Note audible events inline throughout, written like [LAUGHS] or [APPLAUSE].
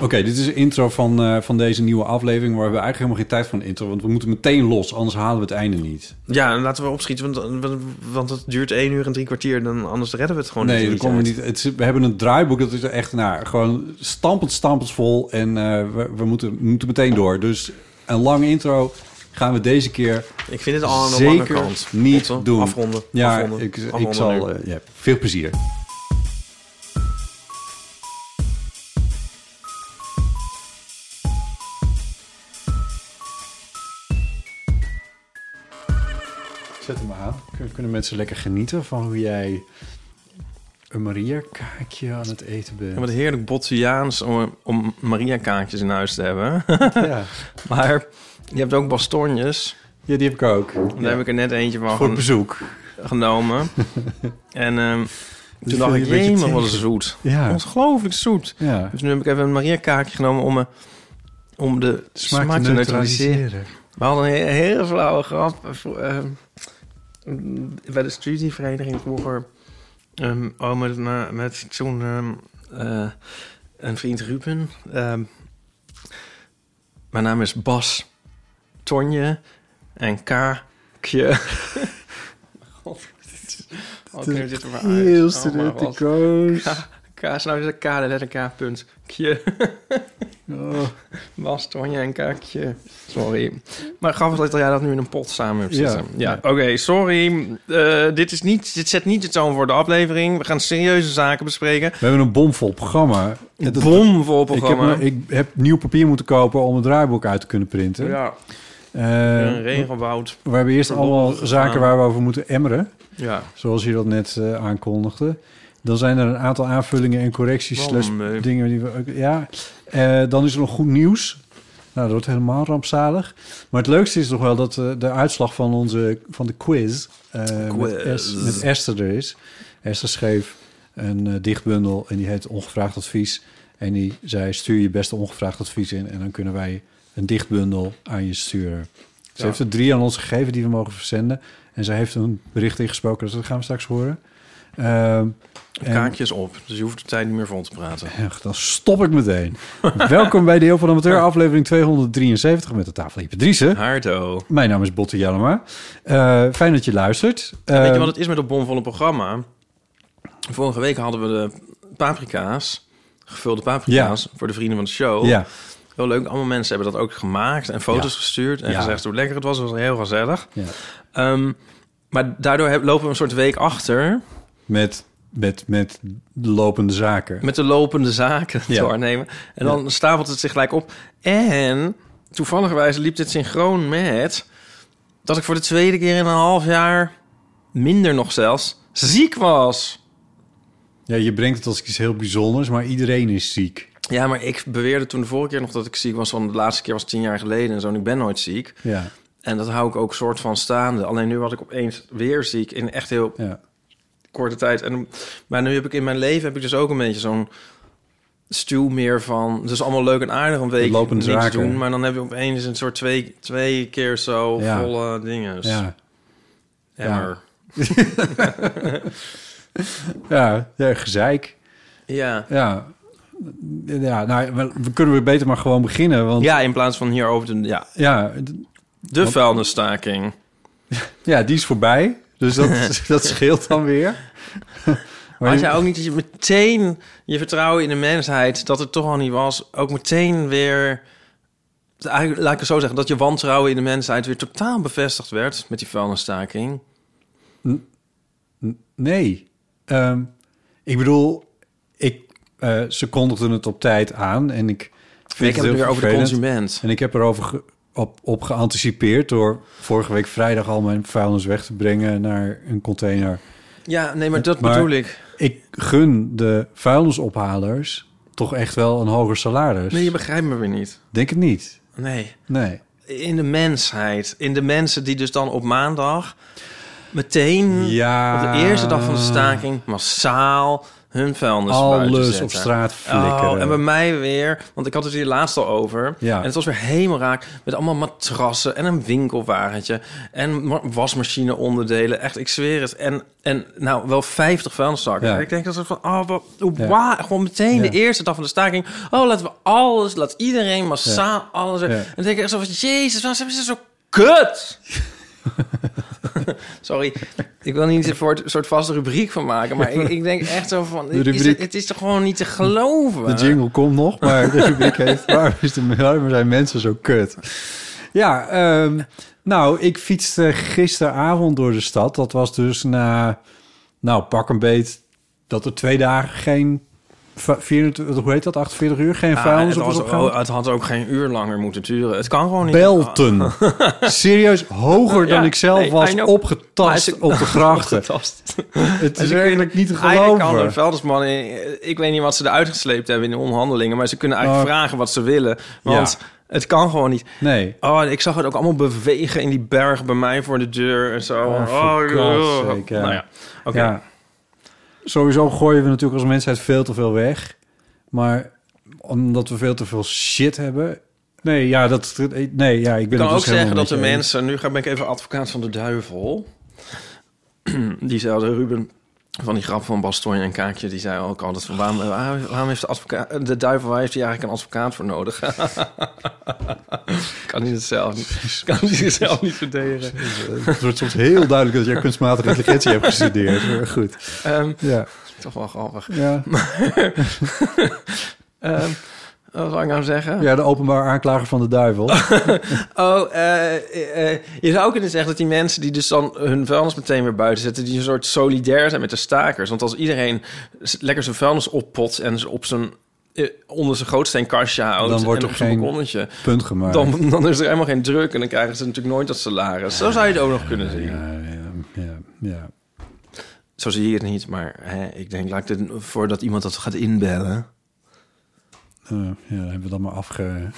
Oké, dit is de intro van, eh, van deze nieuwe aflevering. Maar we hebben eigenlijk helemaal geen tijd voor een intro. Want we moeten meteen los, anders halen we het einde niet. Ja, en laten we opschieten, want, want, het duurt één uur en drie kwartier. Dan, anders redden we het gewoon nee, niet. dan komen we niet. Het is- we hebben een draaiboek, dat is echt nou, gewoon stampend, stampend vol. En eh, we, we moeten, we moeten meteen door. Dus een lange intro gaan we deze keer Ik vind het al lange zeker kant. niet doen. Afronden. Ja, afronden, ik, ik zal... eh, ja, veel plezier. Zet hem aan. Kun- Kunnen mensen lekker genieten van hoe jij een Maria-kaakje aan het eten bent? Ja, wat heerlijk Bottiaans om, om Maria-kaartjes in huis te hebben. [LAUGHS] ja. [LAUGHS] maar je hebt ook bastonjes. ja, die heb ik ook. Daar heb ik er net eentje van Voor bezoek. genomen. [LAUGHS] en ehm, toen dacht ik, je een beetje jee, wat zoet. Ja. Ongelooflijk zoet. ja. Dus nu heb ik even een Maria-kaartje genomen om, me, om de smaak, te neutraliseren. We hadden een he- hele flauwe grap. eh, eh, bij de studievereniging vroeger. ehm oh, met, na- met toen ehm, eh, een vriend Ruben. ehm, mijn naam is Bas Tonje en Kaakje. [LAUGHS] God, dit is... Wat we dit er maar uit? Heel Oh, studenticoos. K, K is nou is het K, de letter K, punt. Kje. [LAUGHS] Oh. Was Tonje en Kaakje. Sorry. Maar grappig dat jij dat nu in een pot samen hebt zitten. Ja, Ja. oké, sorry. Eh, dit, is niet, dit zet niet de toon voor de aflevering. We gaan serieuze zaken bespreken. We hebben een bomvol programma. Een bomvol Ik heb, programma. ik heb nieuw papier moeten kopen om het draaiboek uit te kunnen printen. ja, Eh, een regenwoud. we hebben eerst allemaal zaken waar we over moeten emmeren. Ja. Zoals je dat net eh, aankondigde. Dan zijn er een aantal aanvullingen en correcties. Slash dingen die we ook... Ja. Eh, dan is er nog goed nieuws. Nou, dat wordt helemaal rampzalig. Maar het leukste is nog wel dat eh, de uitslag van, onze, van de quiz, eh, Met, Quiz. Es- met Esther er is. Esther schreef een dichtbundel en die heet Ongevraagd Advies. En die zei, stuur je beste ongevraagd advies in... en dan kunnen wij een dichtbundel aan je sturen. Ze Ja. heeft er drie aan ons gegeven die we mogen verzenden. En zij heeft een bericht ingesproken, dus dat gaan we straks horen. Ehm, en- Kaartjes op, dus je hoeft de tijd niet meer vol te praten. Echt, dan stop ik meteen. [LAUGHS] Welkom bij de Heel van Amateur, aflevering 273 met de tafel hier Patrice. Haardo. Mijn naam is Botte Jellema. Eh, fijn dat je luistert. Weet je Eh, wat het is met dat bomvolle programma? Vorige week hadden we de paprika's, gevulde paprika's, voor de vrienden van de show. Ja, Heel leuk. Allemaal mensen hebben dat ook gemaakt en foto's Ja. gestuurd en Ja. gezegd hoe lekker het was. Het was heel gezellig. ja. Ehm, maar daardoor heb- lopen we een soort week achter Met, met, met de lopende zaken. met de lopende zaken Ja. doornemen. En dan stapelt het zich gelijk op. En toevallig liep dit synchroon met dat ik voor de tweede keer in een half jaar, minder nog zelfs, ziek was. Ja, je brengt het als iets heel bijzonders, maar iedereen is ziek. Ja, maar ik beweerde toen de vorige keer nog dat ik ziek was. Van de laatste keer was tien jaar geleden en zo. En ik ben nooit ziek. Ja, En dat hou ik ook soort van staande. Alleen nu was ik opeens weer ziek in echt heel ja. Korte tijd. En, maar nu heb ik in mijn leven heb ik dus ook een beetje zo'n stuw meer van... Het is allemaal leuk en aardig een week niks zaken. doen. Maar dan heb je opeens een soort twee, twee keer zo Ja. volle dingen. Dus, Ja, Emmer. [LAUGHS] ja, ja gezeik. Ja. Ja, ja nou, we, kunnen we beter maar gewoon beginnen. Want ja, in plaats van hierover te... Ja, ja, de vuilnisstaking. [LAUGHS] ja, die is voorbij. Dus dat, [LAUGHS] dat scheelt dan weer. [LAUGHS] Maar Had je- jij ook niet dat je meteen je vertrouwen in de mensheid... dat het toch al niet was, ook meteen weer eigenlijk, laat ik het zo zeggen, dat je wantrouwen in de mensheid weer totaal bevestigd werd met die vuilnisstaking. Nee. Ehm, ik bedoel, ik, eh, ze kondigden het op tijd aan en ik vind ik heb het weer over de consument. En ik heb erover op, op geanticipeerd door vorige week vrijdag al mijn vuilnis weg te brengen naar een container. Ja, nee, maar dat Maar- bedoel ik. Ik gun de vuilnisophalers toch echt wel een hoger salaris. Nee, je begrijpt me weer niet. Denk het niet. Nee. Nee. In de mensheid. In de mensen die dus dan op maandag meteen Ja. op de eerste dag van de staking massaal hun vuilnis Alles op straat flikkeren. Oh, en bij mij weer, want ik had het hier laatst al over. Ja. En het was weer hemelraak met allemaal matrassen en een winkelwagentje en ma- wasmachine onderdelen. Echt, ik zweer het. En, en nou, wel 50 vuilniszakken. Ja. Ik denk dat ze van, oh, wat, Ja. gewoon meteen de eerste dag van de staking. Oh, laten we alles, laat iedereen massaal alles. En dan denk ik echt zo van, jezus, waarom zijn ze zo kut? [LAUGHS] [LAUGHS] Sorry, ik wil niet het soort vaste rubriek van maken, maar ik, ik denk echt zo van, is het, het is toch gewoon niet te geloven? De jingle komt nog, maar de rubriek heet... [LAUGHS] Waarom, is de, waarom zijn mensen zo kut? Ja, ehm, nou, ik fietste gisteravond door de stad. Dat was dus na, nou, pak een beet... dat er twee dagen geen... va- 24, hoe heet dat? 48 uur? Geen Ah, vuilnis het, op was oh, het had ook geen uur langer moeten duren. Het kan gewoon niet. Belten. [LAUGHS] Serieus, hoger dan ik zelf nee, was opgetast op de grachten. Opgetast. [LAUGHS] Het is werkelijk niet te Eigenlijk kan een geloven. vuilnisman... Ik weet niet wat ze eruit gesleept hebben in de onderhandelingen... maar ze kunnen eigenlijk vragen wat ze willen. Want het kan gewoon niet. Nee. Oh, ik zag het ook allemaal bewegen in die berg bij mij voor de deur en zo. Oh, ja. Nou ja, oké. Ja. Sowieso gooien we natuurlijk als mensheid veel te veel weg. Maar omdat we veel te veel shit hebben... Nee, ja, dat, nee, ja ik ben Ik kan ook dus helemaal zeggen dat de mensen... Nu ga- ben ik even advocaat van de duivel. [CLEARS THROAT] Diezelfde Ruben van die grap van Bastogne en Kaakje... die zei ook altijd van... waarom, waarom heeft de, advocaat, de duivel... waar heeft hij eigenlijk een advocaat voor nodig? [LAUGHS] kan hij het zelf niet, kan hij zichzelf niet verdedigen. Het wordt soms heel duidelijk dat jij kunstmatige intelligentie hebt gestudeerd. Maar [LAUGHS] goed. Ehm, Ja. toch wel grappig. Ja. [LAUGHS] Ehm, wat zou ik nou zeggen? ja, de openbaar aanklager van de duivel. [LAUGHS] Oh, eh, eh, eh, je zou kunnen zeggen dat die mensen die dus dan hun vuilnis meteen weer buiten zetten, die een soort solidair zijn met de stakers. Want als iedereen lekker zijn vuilnis oppot en ze op zijn onder zijn grootsteenkastje houdt Dan wordt en er op zijn geen balkonnetje, Punt gemaakt. dan, dan is er helemaal geen druk en dan krijgen ze natuurlijk nooit dat salaris. Zo zou je het ook nog kunnen zien. Ja, ja, ja, ja. Zo zie je het niet, maar hè, ik denk, laat ik dit, voordat iemand dat gaat inbellen. Eh, ja, dan hebben we dat maar afge,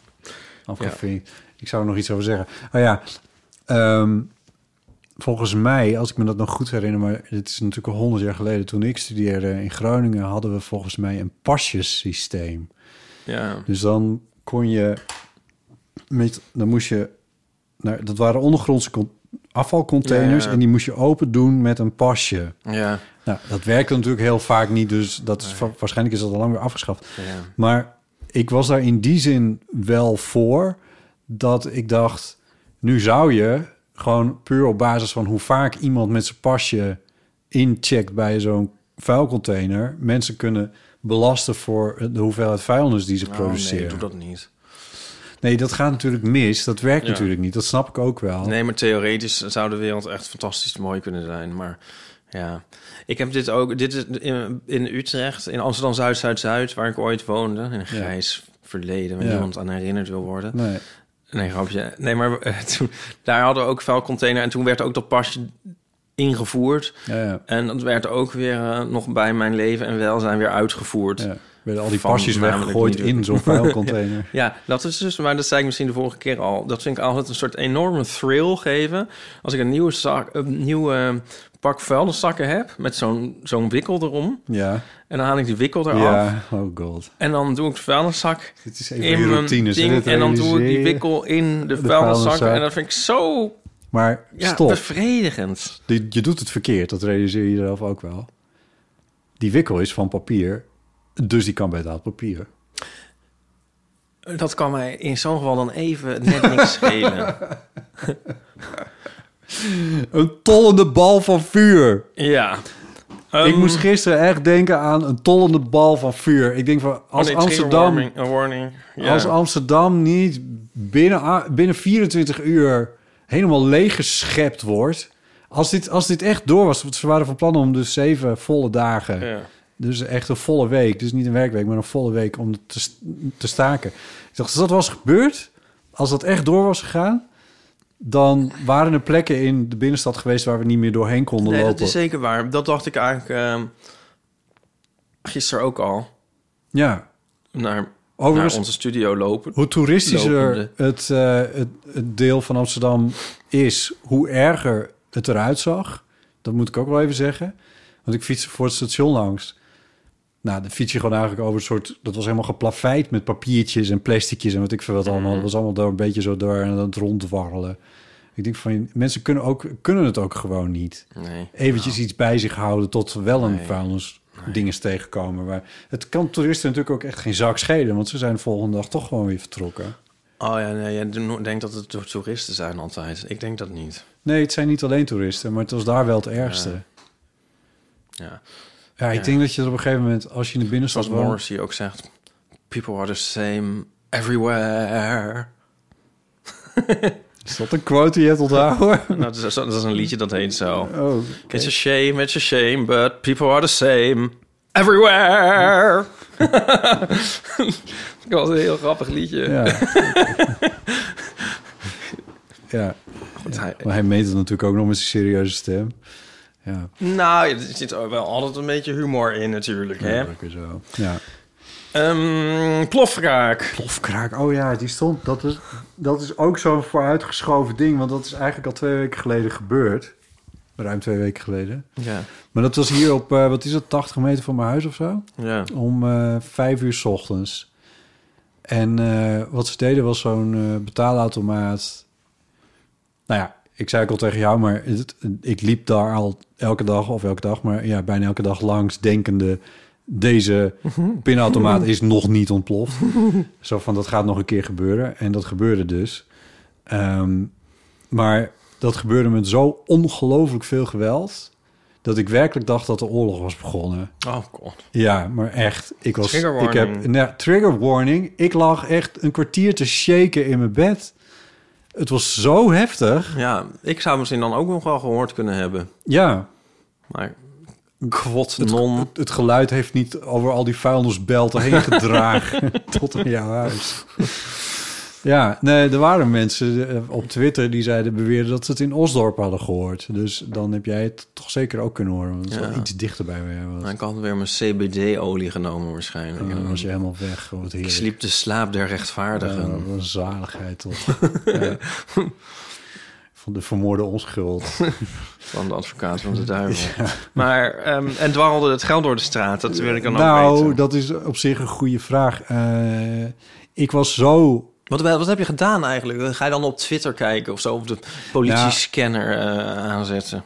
[LAUGHS] afgevinkt. Ik zou er nog iets over zeggen. Oh ja, ehm, volgens mij, als ik me dat nog goed herinner... maar het is natuurlijk al honderd jaar geleden... toen ik studeerde in Groningen... hadden we volgens mij een pasjesysteem. Ja. Dus dan kon je... Met, dan moest je... Naar, dat waren ondergrondse con- afvalcontainers... Ja, ja. en die moest je open doen met een pasje. Ja, Nou, dat werkte natuurlijk heel vaak niet... dus dat is, waarschijnlijk is dat al lang weer afgeschaft. Maar ik was daar in die zin wel voor dat ik dacht, nu zou je gewoon puur op basis van hoe vaak iemand met zijn pasje incheckt bij zo'n vuilcontainer, mensen kunnen belasten voor de hoeveelheid vuilnis die ze Oh, produceren. nee, doe dat niet. Nee, dat gaat natuurlijk mis. Dat werkt Ja. natuurlijk niet. Dat snap ik ook wel. Nee, maar theoretisch zou de wereld echt fantastisch mooi kunnen zijn. Maar ja, ik heb dit ook. Dit is in, in Utrecht, in Amsterdam Zuid, Zuid, Zuid, waar ik ooit woonde. In een grijs verleden, waar Ja. niemand aan herinnerd wil worden. Nee. Nee, grapje. Nee, maar eh, [LAUGHS] toen, daar hadden we ook vuilcontainer. En toen werd ook dat pasje ingevoerd. Ja, ja. En dat werd ook weer eh, nog bij mijn leven en welzijn weer uitgevoerd. ja. Werden al die pasjes weggegooid in zo'n [LAUGHS] vuilcontainer. Ja, dat is dus, maar dat zei ik misschien de vorige keer al. Dat vind ik altijd een soort enorme thrill geven. Als ik een nieuwe, zak, een nieuwe pak vuilniszakken heb met zo'n zo'n wikkel erom. Ja, En dan haal ik die wikkel eraf. ja. Oh god. En dan doe ik de vuilniszak Dit is even in je mijn ding. En dan doe ik die wikkel in de, De vuilniszak. vuilniszak. En dat vind ik zo Maar ja, stop. bevredigend. Die- Je doet het verkeerd, dat realiseer je zelf ook wel. Die wikkel is van papier, dus die kan bij het papier. Dat kan mij in zo'n geval dan even net niks [LAUGHS] schelen. Een tollende bal van vuur. Ja. Ehm, ik moest gisteren echt denken aan een tollende bal van vuur. Ik denk van, als oh nee, trigger Amsterdam... warning- Een warning. Ja. Als Amsterdam niet binnen, a- binnen 24 uur helemaal leeggeschept wordt. Als dit, als dit echt door was, want ze waren van plan om dus zeven volle dagen. Ja. Dus echt een volle week. Dus niet een werkweek, maar een volle week om te, st- te staken. Ik dacht, als dat was gebeurd, als dat echt door was gegaan, dan waren er plekken in de binnenstad geweest waar we niet meer doorheen konden Nee, lopen. dat is zeker waar. Dat dacht ik eigenlijk ehm, gisteren ook al. Ja. Naar, onze studio lopen. Hoe toeristischer het, eh, het, het deel van Amsterdam is, hoe erger het eruit zag. Dat moet ik ook wel even zeggen. Want ik fietste voor het station langs. Nou, dan fiets je gewoon eigenlijk over een soort... Dat was helemaal geplaveid met papiertjes en plasticjes en wat ik veel wat allemaal. Dat was allemaal door een beetje zo door en aan het rondwarrelen. Ik denk van, mensen kunnen, ook, kunnen het ook gewoon niet. Nee. Eventjes iets bij zich houden tot wel een Nee. vuilnis dinges tegenkomen. Maar het kan toeristen natuurlijk ook echt geen zak schelen... want ze zijn de volgende dag toch gewoon weer vertrokken. Oh ja, nee, je denkt dat het toeristen zijn altijd. Ik denk dat niet. Nee, het zijn niet alleen toeristen, maar het was daar wel het ergste. Ja, Ja. Ik Ja. denk dat je er op een gegeven moment, als je in de binnenstad Zoals. Morrissey ook zegt... People are the same everywhere. [LAUGHS] Is dat een quote die je hebt onthouden? [LAUGHS] nou, dat, is, dat is een liedje dat heet zo. Oh, It's a shame, it's a shame, but people are the same everywhere. [LAUGHS] dat was een heel grappig liedje. ja. ja. Goed, hij- Maar hij meet het natuurlijk ook nog met zijn serieuze stem. Ja, Nou, er zit wel altijd een beetje humor in natuurlijk, hè? ja. zo. Ja. Ehm plofkraak. Plofkraak, oh ja, die stond... Dat is, dat is ook zo'n vooruitgeschoven ding, want dat is eigenlijk al twee weken geleden gebeurd. Ruim twee weken geleden. Ja, Maar dat was hier op, eh, wat is het, 80 meter van mijn huis of zo? ja. Om eh, vijf uur 's ochtends. En eh, wat ze deden was zo'n betaalautomaat. Nou ja, ik zei ook al tegen jou, maar het, ik liep daar al elke dag of elke dag, maar ja, bijna elke dag langs, denkende deze [LAUGHS] pinautomaat is nog niet ontploft. [LAUGHS] Zo van dat gaat nog een keer gebeuren. En dat gebeurde dus. Ehm, maar dat gebeurde met zo ongelooflijk veel geweld. Dat ik werkelijk dacht dat de oorlog was begonnen. Oh god. Ja, maar echt. Ik was. Trigger Ik heb, warning. nou, trigger warning. Ik lag echt een kwartier te shaken in mijn bed. Het was zo heftig. Ja, ik zou misschien dan ook nog wel gehoord kunnen hebben. Ja, Maar kwot het, non. het, het geluid heeft niet over al die vuilnisbelten heen gedragen [LAUGHS] tot in jouw huis. Ja, nee, er waren mensen eh, op Twitter die zeiden beweerden dat ze het in Osdorp hadden gehoord. Dus dan heb jij het toch zeker ook kunnen horen. Want het is Ja. wel iets dichter bij mij. Was. Nou, ik had weer mijn CBD-olie genomen waarschijnlijk. Dan was je helemaal weg. Wat ik sliep de slaap der rechtvaardigen. Ja, wat een zaligheid toch. [LAUGHS] ja. Van de vermoorde onschuld. [LAUGHS] Van de advocaat van de duivel. [LAUGHS] Maar, ehm, en dwarrelde het geld door de straat? Dat wil ik dan ook nou, weten. dat is op zich een goede vraag. Eh, ik was zo... Wat, wat heb je gedaan eigenlijk? Ga je dan op Twitter kijken of zo? Of de politiescanner eh, aanzetten?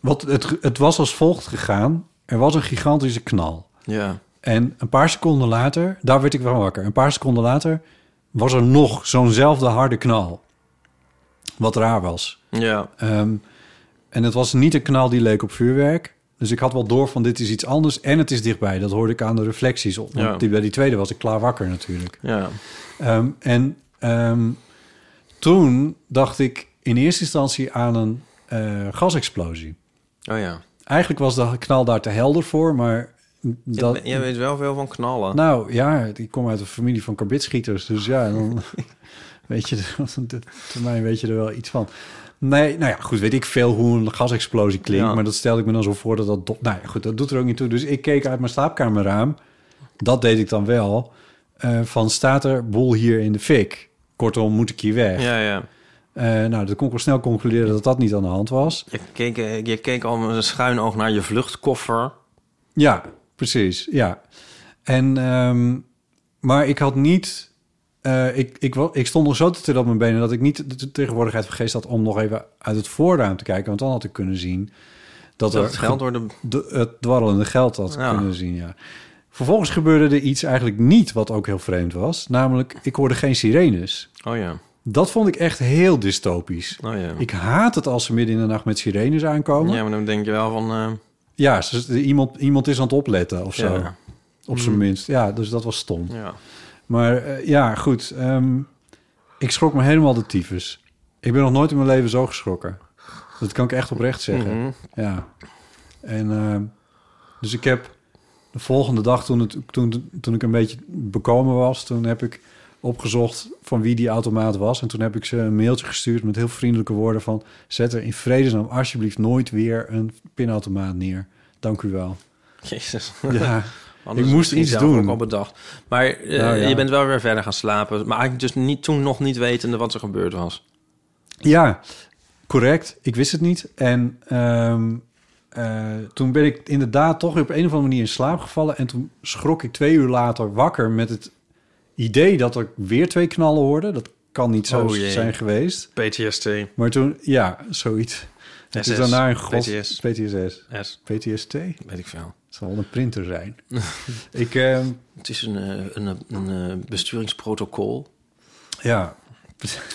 Wat, het, het was als volgt gegaan. Er was een gigantische knal. Ja. En een paar seconden later, daar werd ik wel wakker. Een paar seconden later was er nog zo'nzelfde harde knal. Wat raar was. Ja. Ehm, en het was niet een knal die leek op vuurwerk. Dus ik had wel door van dit is iets anders en het is dichtbij. Dat hoorde ik aan de reflecties op. Ja. die, bij die tweede was ik klaar wakker natuurlijk. Ja. Ehm, en ehm, toen dacht ik in eerste instantie aan een eh, gasexplosie. Oh ja. Eigenlijk was de knal daar te helder voor, maar... Dat, Jij weet wel veel van knallen. nou ja, ik kom uit een familie van karbitschieters. Dus ja, dan weet je, er- termijn weet je er wel iets van. Nee, nou ja, goed, weet ik veel hoe een gasexplosie klinkt. Ja. Maar dat stelde ik me dan zo voor dat dat... do- Nou ja, goed, dat doet er ook niet toe. Dus ik keek uit mijn slaapkamerraam. Dat deed ik dan wel. eh, van, staat er boel hier in de fik? Kortom, moet ik hier weg? Ja, ja. Eh, nou, dat kon ik snel concluderen dat dat niet aan de hand was. Je keek, eh, je keek al met een schuin oog naar je vluchtkoffer. Ja, precies. Ja. En, ehm, maar ik had niet. Eh, ik, ik, ik stond nog zo te trillen op mijn benen dat ik niet de- tegenwoordigheid van geest had om nog even uit het voorraam te kijken. Want dan had ik kunnen zien dat, Dat er het geld door de... de- het dwarrelende geld had Ja. kunnen zien. Ja. Vervolgens gebeurde er iets eigenlijk niet wat ook heel vreemd was. Namelijk, ik hoorde geen sirenes. Oh ja. Dat vond ik echt heel dystopisch. Oh ja. Ik haat het als ze midden in de nacht met sirenes aankomen. Ja, maar dan denk je wel van... eh, Ja, iemand, iemand is aan het opletten of zo. Ja. Op zijn minst. Ja, dus dat was stom. Ja. Maar eh, ja, goed. ehm, ik schrok me helemaal de tyfus. Ik ben nog nooit in mijn leven zo geschrokken. Dat kan ik echt oprecht zeggen. Mhm. Ja. En ehm, dus ik heb de volgende dag, toen, het, toen, toen ik een beetje bekomen was, toen heb ik opgezocht van wie die automaat was. En toen heb ik ze een mailtje gestuurd met heel vriendelijke woorden van... zet er in vredesnaam alsjeblieft nooit weer een pinautomaat neer. Dank u wel. Jezus. Ja, [LAUGHS] Anders Ik moest iets doen. ook al bedacht. Maar eh, Nou ja. je bent wel weer verder gaan slapen. Maar eigenlijk dus niet, toen nog niet wetende wat er gebeurd was. ja correct. Ik wist het niet. En ehm, eh, toen ben ik inderdaad toch op een of andere manier in slaap gevallen. En toen schrok ik twee uur later wakker met het idee dat er weer twee knallen hoorden. Dat kan niet zo Oh zijn geweest. PTSD. Maar toen, ja, zoiets. Het is daarna een god... PTS. PTSS. Het weet ik veel. Zal wel een printer zijn. [LAUGHS] ik, ehm, Het is een, eh, een, een, een eh, besturingsprotocol. ja.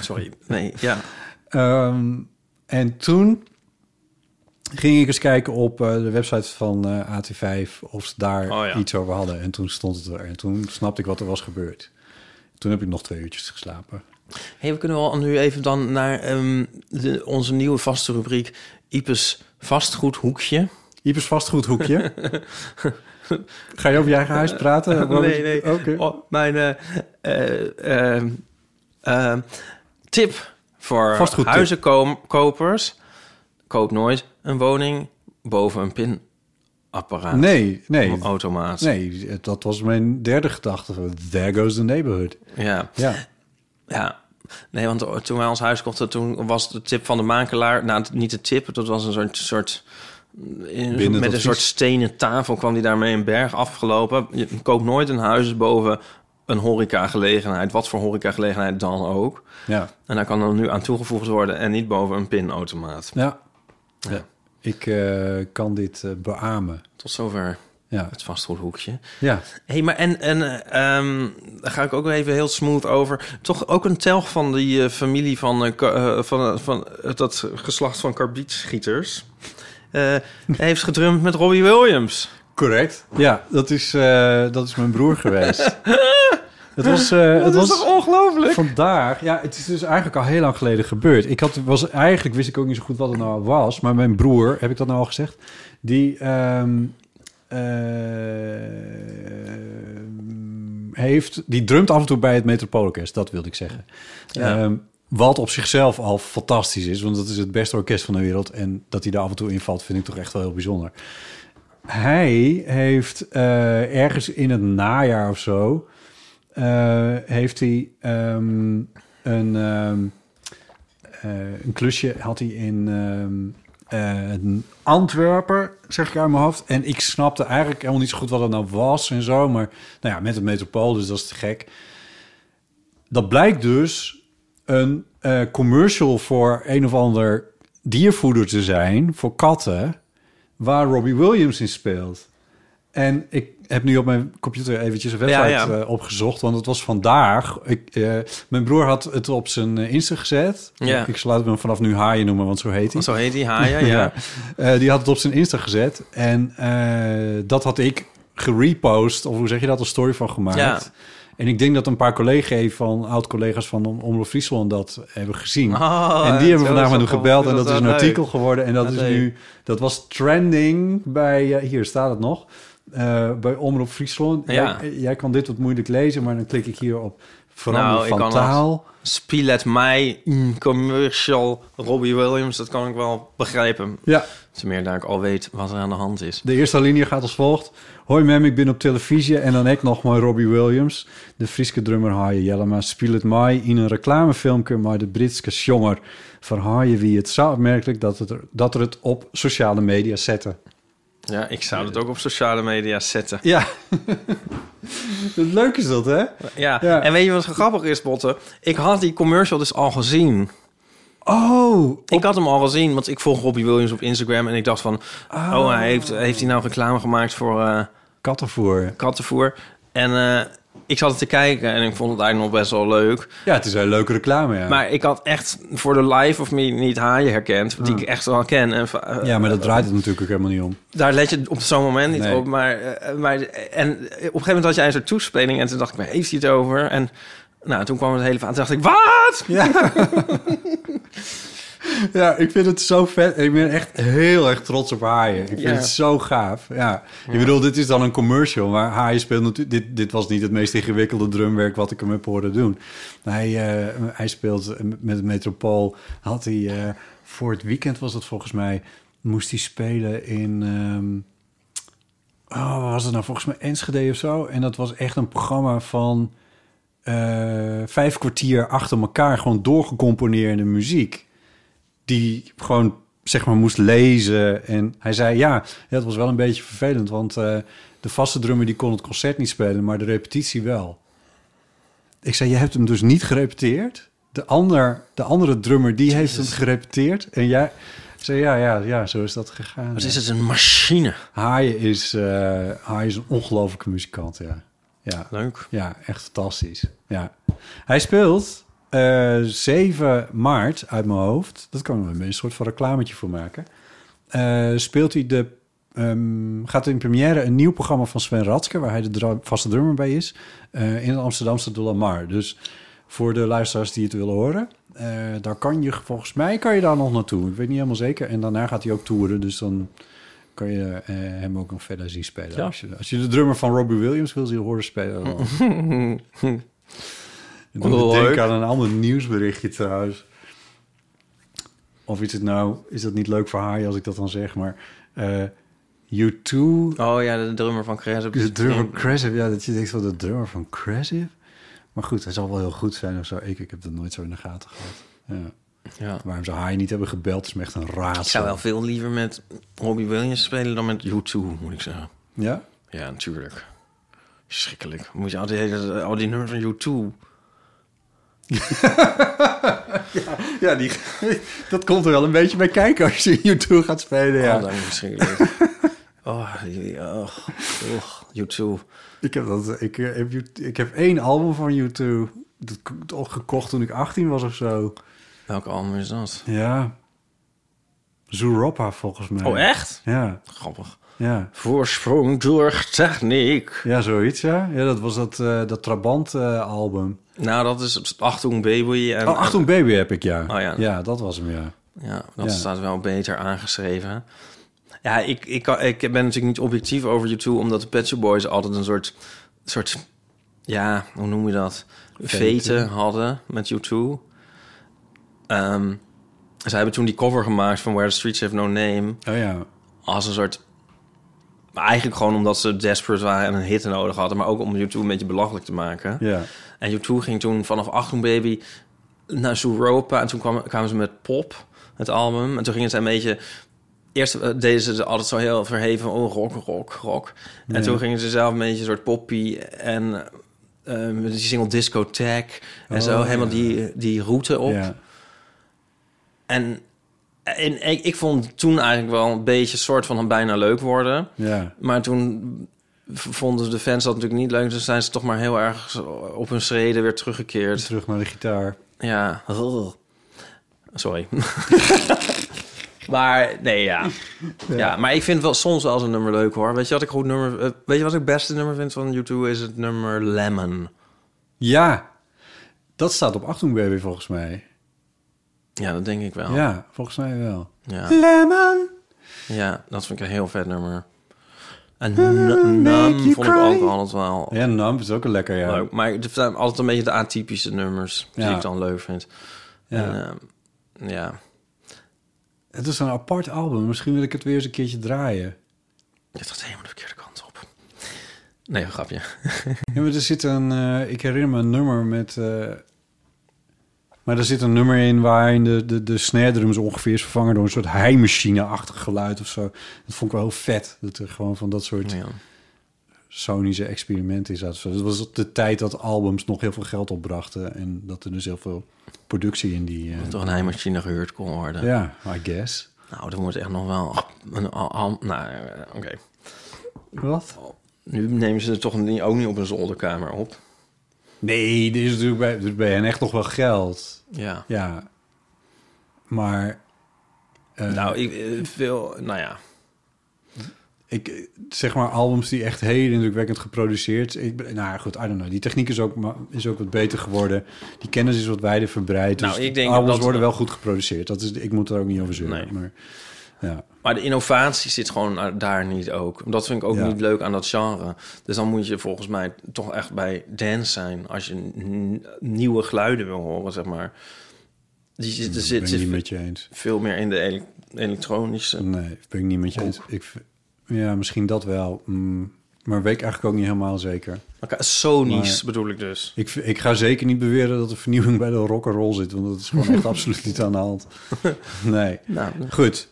Sorry. Nee, ja. Ehm, en toen ging ik eens kijken op eh, de website van eh, AT5 of ze daar Oh ja. iets over hadden. En toen stond het er. En toen snapte ik wat er was gebeurd. Toen heb ik nog twee uurtjes geslapen. Hey, we kunnen wel nu even dan naar ehm, de, onze nieuwe vaste rubriek... Ipes vastgoedhoekje. Ipers vastgoedhoekje. [LAUGHS] Ga je over je eigen huis praten? Nee, nee. Oké. Oh, mijn eh, eh, ehm, tip voor huizenkopers. Koop nooit een woning boven een pinapparaat. Nee, nee. Een automaat. Nee, dat was mijn derde gedachte. There goes the neighborhood. Ja. Ja. Ja, nee, want toen wij ons huis kochten, toen was de tip van de makelaar, nou niet de tip, dat was een soort, soort in- Binnen met een soort stenen tafel kwam die daarmee een berg afgelopen. Je koopt nooit een huis boven een horecagelegenheid, wat voor horecagelegenheid dan ook. Ja. En daar kan dan nu aan toegevoegd worden en niet boven een pinautomaat. Ja. Ja. Ik eh, kan dit eh, beamen. Tot zover Ja. het vastgoedhoekje. Ja. hey, maar en, en ehm, daar ga ik ook even heel smooth over. Toch ook een telg van die eh, familie van, van, van dat geslacht van karbietschieters. Eh, heeft gedrumd met Robbie Williams. Correct. Ja, dat is, eh, dat is mijn broer geweest. [LAUGHS] het was, eh, het was ongelooflijk? vandaag. Ja, het is dus eigenlijk al heel lang geleden gebeurd. Ik had, was, eigenlijk wist ik ook niet zo goed wat het nou was. Maar mijn broer, heb ik dat nou al gezegd? Die ehm, eh, heeft, die drumt af en toe bij het Metropoolorkest. Dat wilde ik zeggen. Ja. Ehm, wat op zichzelf al fantastisch is, want dat is het beste orkest van de wereld. En dat hij daar af en toe invalt, vind ik toch echt wel heel bijzonder. Hij heeft eh, ergens in het najaar of zo... eh, heeft hij ehm, een, ehm, eh, een klusje had hij in ehm, eh, Antwerpen, zeg ik uit mijn hoofd. En ik snapte eigenlijk helemaal niet zo goed wat het nou was en zo. Maar nou ja, met het metropool, dus dat is te gek. Dat blijkt dus een eh, commercial voor een of ander diervoeder te zijn voor katten, waar Robbie Williams in speelt. En ik heb nu op mijn computer eventjes een website Ja, ja. eh, opgezocht, want het was vandaag. Ik, eh, mijn broer had het op zijn Insta gezet. Ja. Ik zal hem vanaf nu Haaien noemen, want zo heet hij. Zo heet die Haya, [LAUGHS] ja. Eh, die had het op zijn Insta gezet. En dat had ik gerepost, of hoe zeg je dat, een story van gemaakt. En ik denk dat een paar collega's van oud-collega's van Om- Omroep Friesland dat hebben gezien. Oh, en die hebben vandaag met hem gebeld en dat is een artikel geworden. En dat is leuk. nu, dat was trending bij, eh, hier staat het nog, eh, bij Omroep Friesland. Ja. Jij, jij kan dit wat moeilijk lezen, maar dan klik ik hier op verander Nou, van taal. Spielet mij, mm, commercial, Robbie Williams, dat kan ik wel begrijpen. Ja, Te meer daar ik al weet wat er aan de hand is. De eerste linie gaat als volgt. Hoi mem, ik ben op televisie en dan ik nog maar Robbie Williams. De Frieske drummer Haaien Jellema speelt het mij in een reclamefilmpje maar de Britse jonger van Haaien wie het zo opmerkelijk dat, het er, dat er het op sociale media zetten. Ja, ik zou het ook op sociale media zetten. Ja, [LAUGHS] leuk is dat hè? Ja. Ja. en weet je wat grappig is, Botte? Ik had die commercial dus al gezien. Oh, Ik had hem al gezien, want ik volg Robbie Williams op Instagram... en ik dacht van, oh, hij heeft, heeft hij nou reclame gemaakt voor eh, kattenvoer. kattenvoer? En, eh, ik zat het te kijken en ik vond het eigenlijk nog best wel leuk. Ja, het is een leuke reclame, ja. Maar ik had echt voor de life of me niet Haaien herkend, die ik echt wel ken. En, ja, maar dat draait het natuurlijk ook helemaal niet om. Daar let je op zo'n moment niet Nee. op. Maar, eh, maar en op een gegeven moment had jij een soort toespeling en toen dacht ik, waar heeft hij het over? En nou, toen kwam het hele verhaal. Toen dacht ik, wat? Ja. [LAUGHS] ja, ik vind het zo vet. Ik ben echt heel erg trots op Haaien. Ik vind Ja. het zo gaaf. Ja. Ik bedoel, dit is dan een commercial, maar Haaien speelt natuurlijk... Dit, dit was niet het meest ingewikkelde drumwerk wat ik hem heb horen doen. Hij, eh, hij speelt met het Metropool. Had hij, eh, voor het weekend was het volgens mij... Moest hij spelen in... ehm, oh, was het nou? Volgens mij Enschede of zo. En dat was echt een programma van eh, vijf kwartier achter elkaar gewoon doorgecomponeerde muziek. Die gewoon zeg maar moest lezen. En hij zei ja, het was wel een beetje vervelend, want eh, de vaste drummer die kon het concert niet spelen, maar de repetitie wel. Ik zei, je hebt hem dus niet gerepeteerd. De, ander, de andere drummer die heeft hem gerepeteerd. En jij zei ja, ja, ja, zo is dat gegaan. Wat ja. is het, een machine? Haaien is, Haaien is een ongelofelijke muzikant, ja. Ja, Leuk. ja, echt fantastisch. Ja. Hij speelt eh 7 maart uit mijn hoofd. Dat kan ik er een soort van reclametje voor maken. Eh, speelt hij de. ehm, gaat in première een nieuw programma van Sven Ratske, waar hij de vaste drummer bij is, eh, in het Amsterdamse De La Mar. Dus voor de luisteraars die het willen horen, daar kan je volgens mij kan je daar nog naartoe. Ik weet niet helemaal zeker. En daarna gaat hij ook toeren, dus dan kan je eh, hem ook nog verder zien spelen. Ja. Als, je, als je de drummer van Robbie Williams wil zien horen spelen, dan [LAUGHS] ik aan een ander nieuwsberichtje trouwens. Of is het nou, is dat niet leuk voor haar als ik dat dan zeg, maar eh U2, Oh ja, de drummer van Cres. de drummer van ja, dat je denkt van de drummer van Cressive. Maar goed, hij zal wel heel goed zijn of zo. Ik, ik heb dat nooit zo in de gaten gehad. Ja. Ja. Waarom zou hij niet hebben gebeld, is me echt een raadsel. Ik zou wel veel liever met Robbie Williams spelen dan met U2, moet ik zeggen. Ja? Ja, natuurlijk. Schrikkelijk. Moet je al die, al die nummers van U2... [LAUGHS] Ja, die, dat komt er wel een beetje bij kijken als je U2 gaat spelen, Ja. ja. Oh, dat is verschrikkelijk. [LAUGHS] oh, oh, oh, U2. Ik heb, dat, ik, eh, heb, ik heb één album van U2 dat gekocht toen ik 18 was of zo. Welk album is dat? Ja. Zooropa volgens mij. Oh, echt? Ja, Grappig. ja. Voorsprong door techniek. Ja, zoiets, ja. Ja, dat was dat, eh, dat Trabant-album. Nou, dat is Achtung Baby. En, oh, Achtung Baby heb ik, ja. Oh, ja. Ja, dat was hem, ja. Ja, dat Ja. staat wel beter aangeschreven. Ja, ik, ik, kan- ik ben natuurlijk niet objectief over U2... omdat de Pet Shop Boys altijd een soort... soort ja, hoe noem je dat? Veten hadden met U2. Ehm ze hebben toen die cover gemaakt van Where the Streets Have No Name... Oh ja. als een soort... Maar eigenlijk gewoon omdat ze desperate waren en een hit nodig hadden... maar ook om U2 een beetje belachelijk te maken. Ja. En U2 ging toen vanaf Achtung Baby naar Zooropa. En toen kwam, kwamen ze met Pop, het album. En toen gingen ze een beetje... Eerst eh, deden ze altijd zo heel verheven... oh, rock, rock, rock. En Ja. toen gingen ze zelf een beetje een soort poppy... en met die single Discotheque... en Oh, zo helemaal ja. die, die route op. Ja. En, en ik, ik vond toen eigenlijk wel een beetje... soort van bijna leuk worden... Ja. Maar toen vonden de fans dat natuurlijk niet leuk. Dus zijn ze toch maar heel erg op hun schreden weer teruggekeerd. Terug naar de gitaar. Ja. [LAUGHS] Sorry. [LAUGHS] maar nee, ja. ja. maar ik vind wel soms wel eens een nummer leuk hoor. Weet je wat ik goed nummer... eh, weet je wat ik het beste nummer vind van U2? Is het nummer Lemon. Ja. Dat staat op Achtung Baby volgens mij. Ja, dat denk ik wel. Ja, volgens mij wel. Ja, Lemon. ja dat vind ik een heel vet nummer. En N- Numb vond ik ook altijd wel Ja, Numb is ook een lekker, ja. leuk. Maar het zijn altijd een beetje de atypische nummers die Ja. ik dan leuk vind. Ja. En, ehm, ja. Het is een apart album. Misschien wil ik het weer eens een keertje draaien. Je gaat helemaal de verkeerde kant op. Nee, een grapje. Ja, maar er zit een... eh, ik herinner me een nummer met... eh, maar er zit een nummer in waarin de, de, de snare drums ongeveer is vervangen door een soort heimachine-achtig geluid of zo. Dat vond ik wel heel vet. Dat er gewoon van dat soort Ja. sonische experimenten is. Dat was op de tijd dat albums nog heel veel geld opbrachten. En dat er dus heel veel productie in die... eh, Dat toch een heimachine gehuurd kon worden. ja, I guess. Nou, dat moet echt nog wel... Een, nou, eh, oké. Wat? Nu nemen ze het toch niet, ook niet op een zolderkamer op. Nee, dit is natuurlijk bij, dus bij hen echt nog wel geld. Ja. Ja. Maar... eh, nou, ik eh, veel... Nou ja. ik, zeg maar albums die echt heel indrukwekkend geproduceerd. Ik, nou goed, I don't know. Die techniek is ook, is ook wat beter geworden. Die kennis is wat wijder verbreid. Nou, dus ik denk albums dat- worden wel goed geproduceerd. Dat is, ik moet er ook niet over zeuren. Nee. Maar, ja. Maar de innovatie zit gewoon daar niet ook. Dat vind ik ook Ja. niet leuk aan dat genre. Dus dan moet je volgens mij toch echt bij dance zijn... als je nieuwe geluiden wil horen, zeg maar. Die zit, er zit, zit met je eens. veel meer in de ele- elektronische... Nee, ben ik niet met je eens. Ik, ja, misschien dat wel. Mm, maar weet ik eigenlijk ook niet helemaal zeker. Elkaar- Sony's Maar- bedoel ik dus. Ik, ik ga zeker niet beweren dat er vernieuwing bij de rock and roll zit. Want dat is gewoon echt [LAUGHS] absoluut niet aan de hand. [LAUGHS] Nee. Nou, Goed.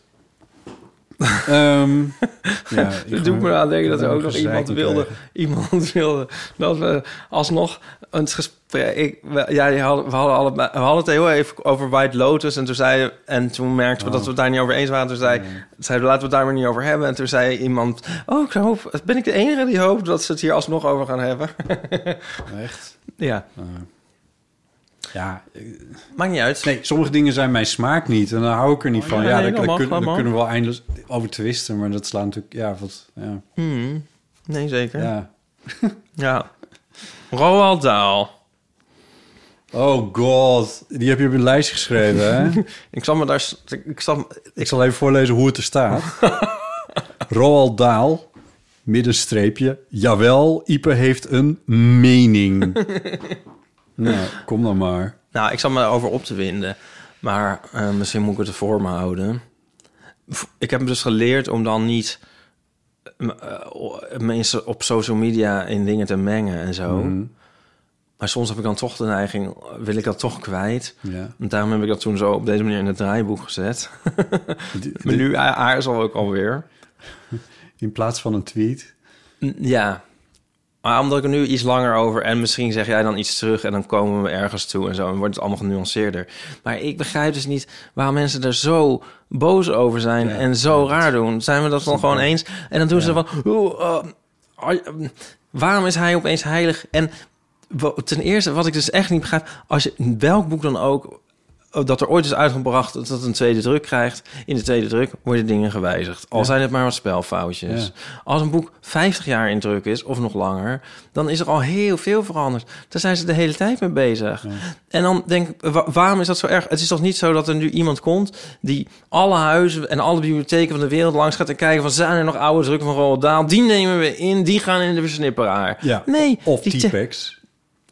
[LAUGHS] Ehm ja, [LAUGHS] ik Het doet me aan denken dat er ook nog iemand wilde, krijgen. iemand [LAUGHS] wilde dat we alsnog een gesprek. Ik, we- ja, hadden, we, hadden we hadden het heel even over White Lotus. En toen, zei, en toen merkten we dat we het daar niet over eens waren. Toen zei, zeiden we, laten we het daar maar niet over hebben. En toen zei iemand: Oh, ik hoop, ben ik de enige die hoopt dat ze het hier alsnog over gaan hebben? Echt? ja, Uh, ja, maakt niet uit. nee, sommige dingen zijn mijn smaak niet. En daar hou ik er niet van. ja, Ja, nee, daar, dat mag, daar kun- dat daar mag. kunnen we wel eindeloos over twisten. Maar dat slaat natuurlijk... Ja, wat... Ja. Hmm, nee, zeker. Ja. [LAUGHS] ja. Roald Dahl. Oh god, die heb je op een lijst geschreven, hè? [LAUGHS] Ik zal me daar. s- Ik zal, ik zal even voorlezen hoe het er staat. [LAUGHS] Roald Dahl, middenstreepje. Jawel, Ipe heeft een mening. Nou, kom dan maar. Nou, ik zal me over op te winden. Maar eh, misschien moet ik het voor me houden. Ik heb dus geleerd om dan niet eh, eh, mensen op social media in dingen te mengen en zo. Mhm. Maar soms heb ik dan toch de neiging, wil ik dat toch kwijt. Ja. En daarom heb ik dat toen zo op deze manier in het draaiboek gezet. [LAUGHS] Die- Maar nu aarzel ik alweer. [LAUGHS] In plaats van een tweet. Ja. Maar omdat ik er nu iets langer over... en misschien zeg jij dan iets terug... en dan komen we ergens toe en zo... en wordt het allemaal genuanceerder. Maar ik begrijp dus niet waarom mensen er zo boos over zijn... Ja, en zo raar doen. Zijn we dat dan gewoon eens? En dan doen ze van... "Oeh, eh, ah, eh, waarom is hij opeens heilig? En ten eerste, wat ik dus echt niet begrijp... als je welk boek dan ook... dat er ooit is uitgebracht dat het een tweede druk krijgt. In de tweede druk worden dingen gewijzigd. Al Ja. zijn het maar wat spelfoutjes. Ja. Als een boek 50 jaar in druk is, of nog langer... dan is er al heel veel veranderd. Daar zijn ze de hele tijd mee bezig. Ja. En dan denk ik, wa- waarom is dat zo erg? Het is toch niet zo dat er nu iemand komt... die alle huizen en alle bibliotheken van de wereld langs gaat... en kijken van, zijn er nog oude drukken van Roald Dahl? Die nemen we in, die gaan in de versnipperaar. Ja. Nee, Of T-Pex.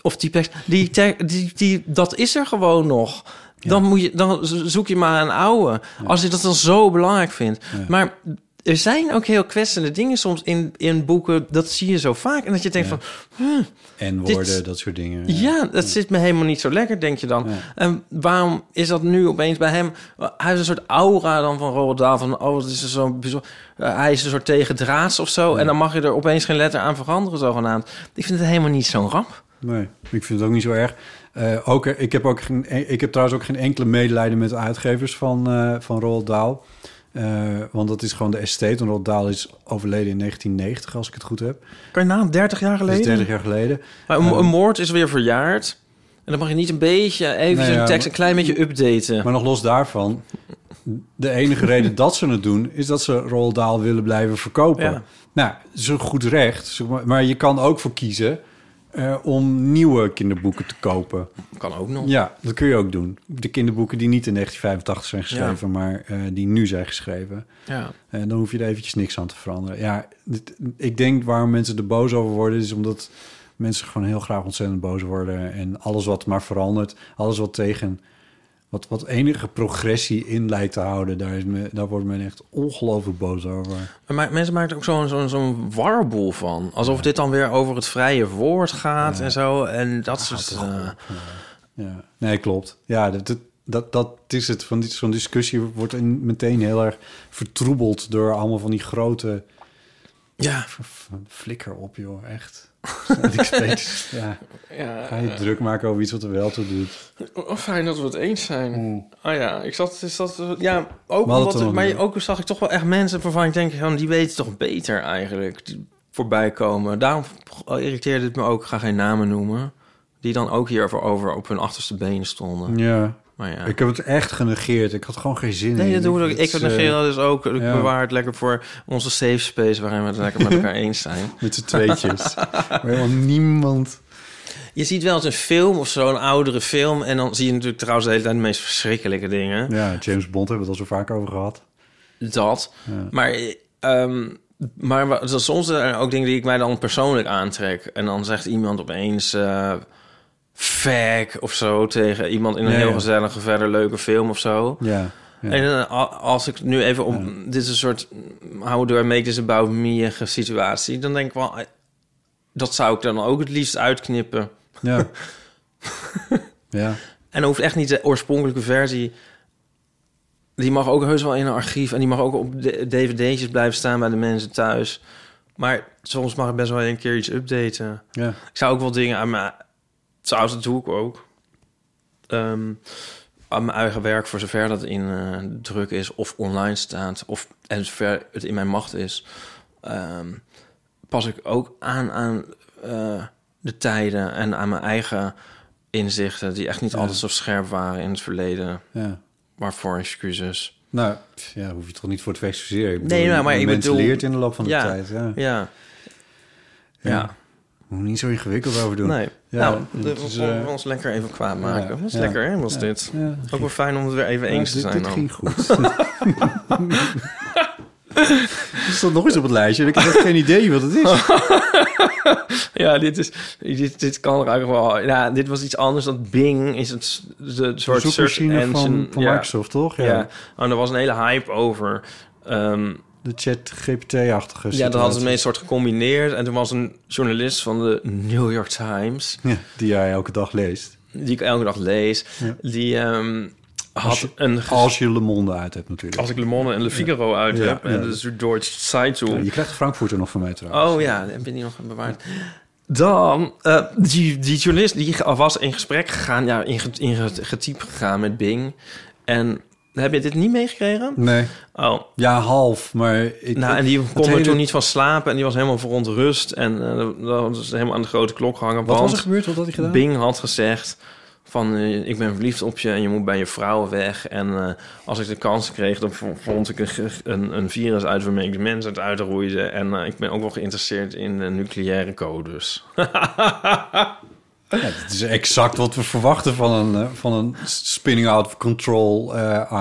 of die tekst, die, die, die, dat is er gewoon nog. Dan, moet je, dan zoek je maar een oude. Als je dat dan zo belangrijk vindt. Maar er zijn ook heel kwetsende dingen soms in, in boeken. Dat zie je zo vaak. En dat je denkt Ja. van... En Dit- woorden, dat soort dingen. Ja, dat zit me helemaal niet zo lekker, denk je dan. En waarom is dat nu opeens bij hem? Hij heeft een soort aura dan van Roald Dahl. Van, oh, het is er zo bijzonder. Eh, hij is een soort tegendraads of zo. En dan mag je er opeens geen letter aan veranderen, zogenaamd. Ik vind het helemaal niet zo'n ramp. Nee, ik vind het ook niet zo erg. Eh, ook, ik, heb ook geen, ik heb trouwens ook geen enkele medelijden met de uitgevers van, eh van Roald Dahl. Eh, want dat is gewoon de estate. En Roald Dahl is overleden in 1990, als ik het goed heb. Kan je na 30 jaar Dat is geleden? 30 jaar geleden. Maar een, een moord is weer verjaard. En dan mag je niet een beetje even Nee, een ja, tekst een klein beetje updaten. Maar nog los daarvan, de enige reden [LAUGHS] dat ze het doen... is dat ze Roald Dahl willen blijven verkopen. Ja. Nou, dat is een goed recht. Maar je kan ook voor kiezen eh, om nieuwe kinderboeken te kopen. kan ook nog. Ja, dat kun je ook doen. De kinderboeken die niet in 1985 zijn geschreven... maar eh, die nu zijn geschreven. Ja. En dan hoef je er eventjes niks aan te veranderen. Ja, dit- ik denk waarom mensen er boos over worden... is omdat mensen gewoon heel graag ontzettend boos worden. En alles wat maar verandert, alles wat tegen... wat, wat enige progressie in leidt te houden... daar, is me, daar wordt men echt ongelooflijk boos over. Maar mensen maken er ook zo'n zo'n zo'n warboel van. Alsof dit dan weer over het vrije woord gaat en zo. En dat soort... eh, Ja, nee, klopt. Ja, dat, dat, dat, is het. Van dit- Zo'n discussie wordt in- meteen heel erg vertroebeld... door allemaal van die grote... ja. Flikker op, joh, echt. [LAUGHS] ik ja, ja. ga je druk maken over iets wat er wel toe doet. Oh, fijn dat we het eens zijn. Mm. Oh ja, ik zat... Is dat, ja, ook omdat... nog maar ook zag ik toch wel echt mensen waarvan ik denk... Van, die weten toch beter eigenlijk. Die voorbij komen. Daarom irriteerde het me ook. Ik ga geen namen noemen. die dan ook hierover over op hun achterste benen stonden. Ja. Maar ja. Ik heb het echt genegeerd. Ik had gewoon geen zin in. Nee, dat ook. Ik is, heb eh, negeer dat dus ook. Ik ja. bewaar het lekker voor onze safe space... waarin we het lekker met elkaar eens zijn. [LAUGHS] Met z'n tweetjes. Waar helemaal niemand... Je ziet wel eens een film of zo, een oudere film... en dan zie je natuurlijk trouwens de hele tijd de meest verschrikkelijke dingen. Ja, James Bond hebben we het al zo vaak over gehad. Dat. Ja. Maar, ehm, maar soms zijn er ook dingen die ik mij dan persoonlijk aantrek. En dan zegt iemand opeens... eh fag of zo tegen iemand in een Ja, heel ja. gezellige, verder leuke film of zo. Ja. ja. En eh, als ik nu even op... Dit is een soort... How do I make this about me situatie. Dan denk ik wel... eh, Dat zou ik dan ook het liefst uitknippen. Ja. [LAUGHS] ja. En dan hoeft echt niet de oorspronkelijke versie... Die mag ook heus wel in een archief... en die mag ook op de- dvd'tjes blijven staan bij de mensen thuis. Maar soms mag ik best wel een keer iets updaten. Ja. Ik zou ook wel dingen aan mijn... Trouwens, dat doe ik ook. Ehm, aan mijn eigen werk, voor zover dat in eh, druk is... of online staat, of en zover het in mijn macht is... ehm, pas ik ook aan aan eh, de tijden en aan mijn eigen inzichten... die echt niet Ja. altijd zo scherp waren in het verleden. ja. Waarvoor excuses. Nou, ja, hoef je toch niet voor te excuseren. Nee, nou, maar ik bedoel- leert in de loop van de Ja. tijd. Ja. Ja, Ja. Moet niet zo ingewikkeld over doen. Nee. Ja, nou, dat we eh, ons lekker even kwaad maken. ja, dat is ja. lekker, hè, was dit. Ook wel fijn om het weer even eens te dit, zijn dit dan. ging goed. [LAUGHS] Er stond nog eens op het lijstje en ik heb geen idee wat het is. [LAUGHS] Ja, dit, is, dit, dit kan er eigenlijk wel... Ja, dit was iets anders dan Bing. Is het de soort search engine. van, van. Microsoft, toch? Ja. Ja. Oh, er was een hele hype over. Ehm, De chat GPT-achtige ja, dat hadden ze mee soort gecombineerd. En toen was een journalist van de New York Times... Ja, die jij elke dag leest. die ik elke dag lees... Ja. die ehm, had Als je- een... Als je Le Monde uit hebt natuurlijk. als ik Le Monde en Le Figaro uit Ja, heb... ja. en dus de Deutsche Zeitung... Ja, je krijgt Frankfurter nog van mij trouwens. Oh ja, heb je die nog bewaard? Dan, eh, die, die journalist die was in gesprek gegaan, ja, in, in ge- getypt gegaan met Bing. En heb je dit niet meegekregen? Nee, Oh, ja, half, maar... Ik, nou, en die kon er toen niet van slapen en die was helemaal verontrust. En eh, dat was helemaal aan de grote klok gehangen. Wat was er gebeurd? Wat had hij gedaan? Bing had gezegd van eh, ik ben verliefd op je en je moet bij je vrouw weg. En eh, als ik de kans kreeg, dan vond ik een, een, een virus uit waarmee ik de mens het uitroeide. En ik ben ook wel geïnteresseerd in nucleaire codes. [LAUGHS] Ja, het is exact wat we verwachten van een, eh, van een spinning out of control eh,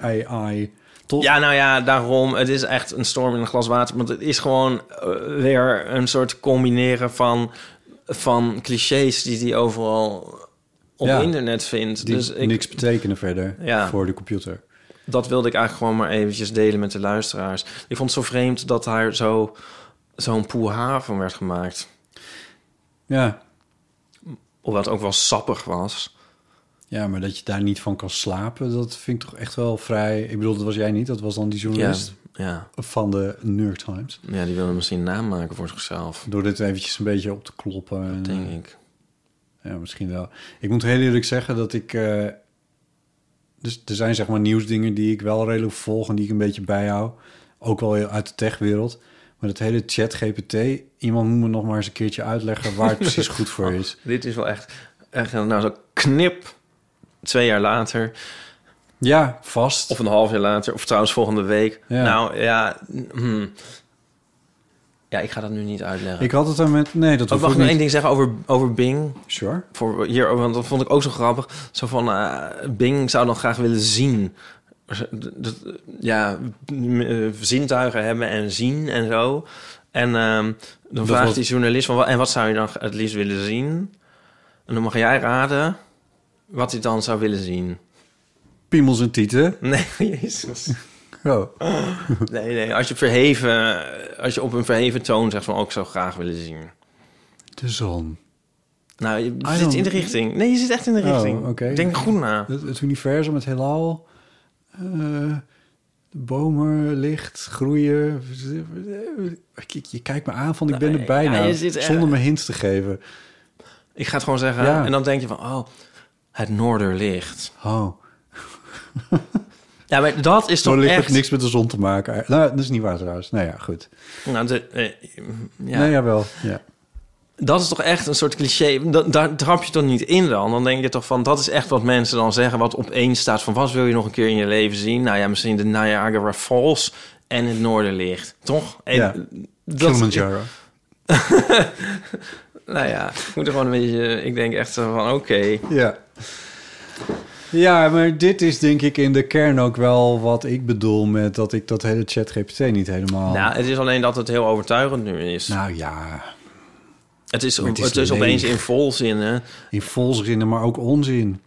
AI. Ja, nou ja, daarom. Het is echt een storm in een glas water. Want het is gewoon eh, weer een soort combineren van, van clichés die hij overal op Ja. internet vindt. Die dus ik, niks betekenen verder Ja. voor de computer. dat wilde ik eigenlijk gewoon maar eventjes delen met de luisteraars. Ik vond het zo vreemd dat daar zo, zo'n poeha van werd gemaakt. Ja. Hoewel het ook wel sappig was. ja, maar dat je daar niet van kan slapen, dat vind ik toch echt wel vrij... Ik bedoel, dat was jij niet, dat was dan die journalist ja, van de New York Times. ja, die wilde misschien een naam maken voor zichzelf. Door dit eventjes een beetje op te kloppen. en, Denk eh, ik. Ja, misschien wel. Ik moet heel eerlijk zeggen dat ik... eh, dus er zijn zeg maar nieuwsdingen die ik wel redelijk volg... en die ik een beetje bijhoud. Ook wel uit de techwereld. Maar dat hele chat GPT... iemand moet me nog maar eens een keertje uitleggen... waar het precies goed voor is. [LAUGHS] Dit is wel echt, echt nou zo knip. Twee jaar later. Ja, vast. Of een half jaar later, of trouwens volgende week. Ja. Nou ja, hmm. ja, ik ga dat nu niet uitleggen. Ik had het er met... Nee, dat Oh, mag ik nog één ding zeggen over, over Bing? Sure. Voor hier, want dat vond ik ook zo grappig. Zo van, eh, Bing zou dan graag willen zien. Ja, eh, zintuigen hebben en zien en zo. En ehm, dan vraagt was- die journalist van, wat- en wat zou je dan het liefst willen zien? En dan mag jij raden wat hij dan zou willen zien. Piemels en tieten. [LAUGHS] Nee, jezus. Oh. [LAUGHS] Nee, nee. Als je verheven, als je op een verheven toon zegt van, ook zou graag willen zien. De zon. Nou, je zit in de richting. Nee, je zit echt in de Oh, richting. Denk goed na. Het, het universum, het heelal. Eh, de bomen, licht, groeien. Je, je kijkt me aan van ik ben er bijna. ja, je zit er- zonder me hints te geven. Ik ga het gewoon zeggen. Ja. En dan denk je van, oh, het noorderlicht. Oh, [LAUGHS] Ja, maar dat is toch ligt echt... niks met de zon te maken. Nou, dat is niet waar trouwens. Nou ja, goed. Nou, de, eh, ja. Nee, jawel. Ja. Dat is toch echt een soort cliché. Da- daar trap je toch niet in dan? Dan denk je toch van, dat is echt wat mensen dan zeggen... wat opeens staat van, wat wil je nog een keer in je leven zien? Nou ja, misschien de Niagara Falls en het Noorderlicht. Toch? En Ja. dat- Kilimanjaro. [LAUGHS] Nou ja, ik moet er gewoon een beetje... Ik denk echt van, oké. Ja. Ja, maar dit is denk ik in de kern ook wel wat ik bedoel met dat ik dat hele ChatGPT niet helemaal. Nou, het is alleen dat het heel overtuigend nu is. Nou ja, het is, het het is, is opeens in volzinnen. in volzinnen, maar ook onzin.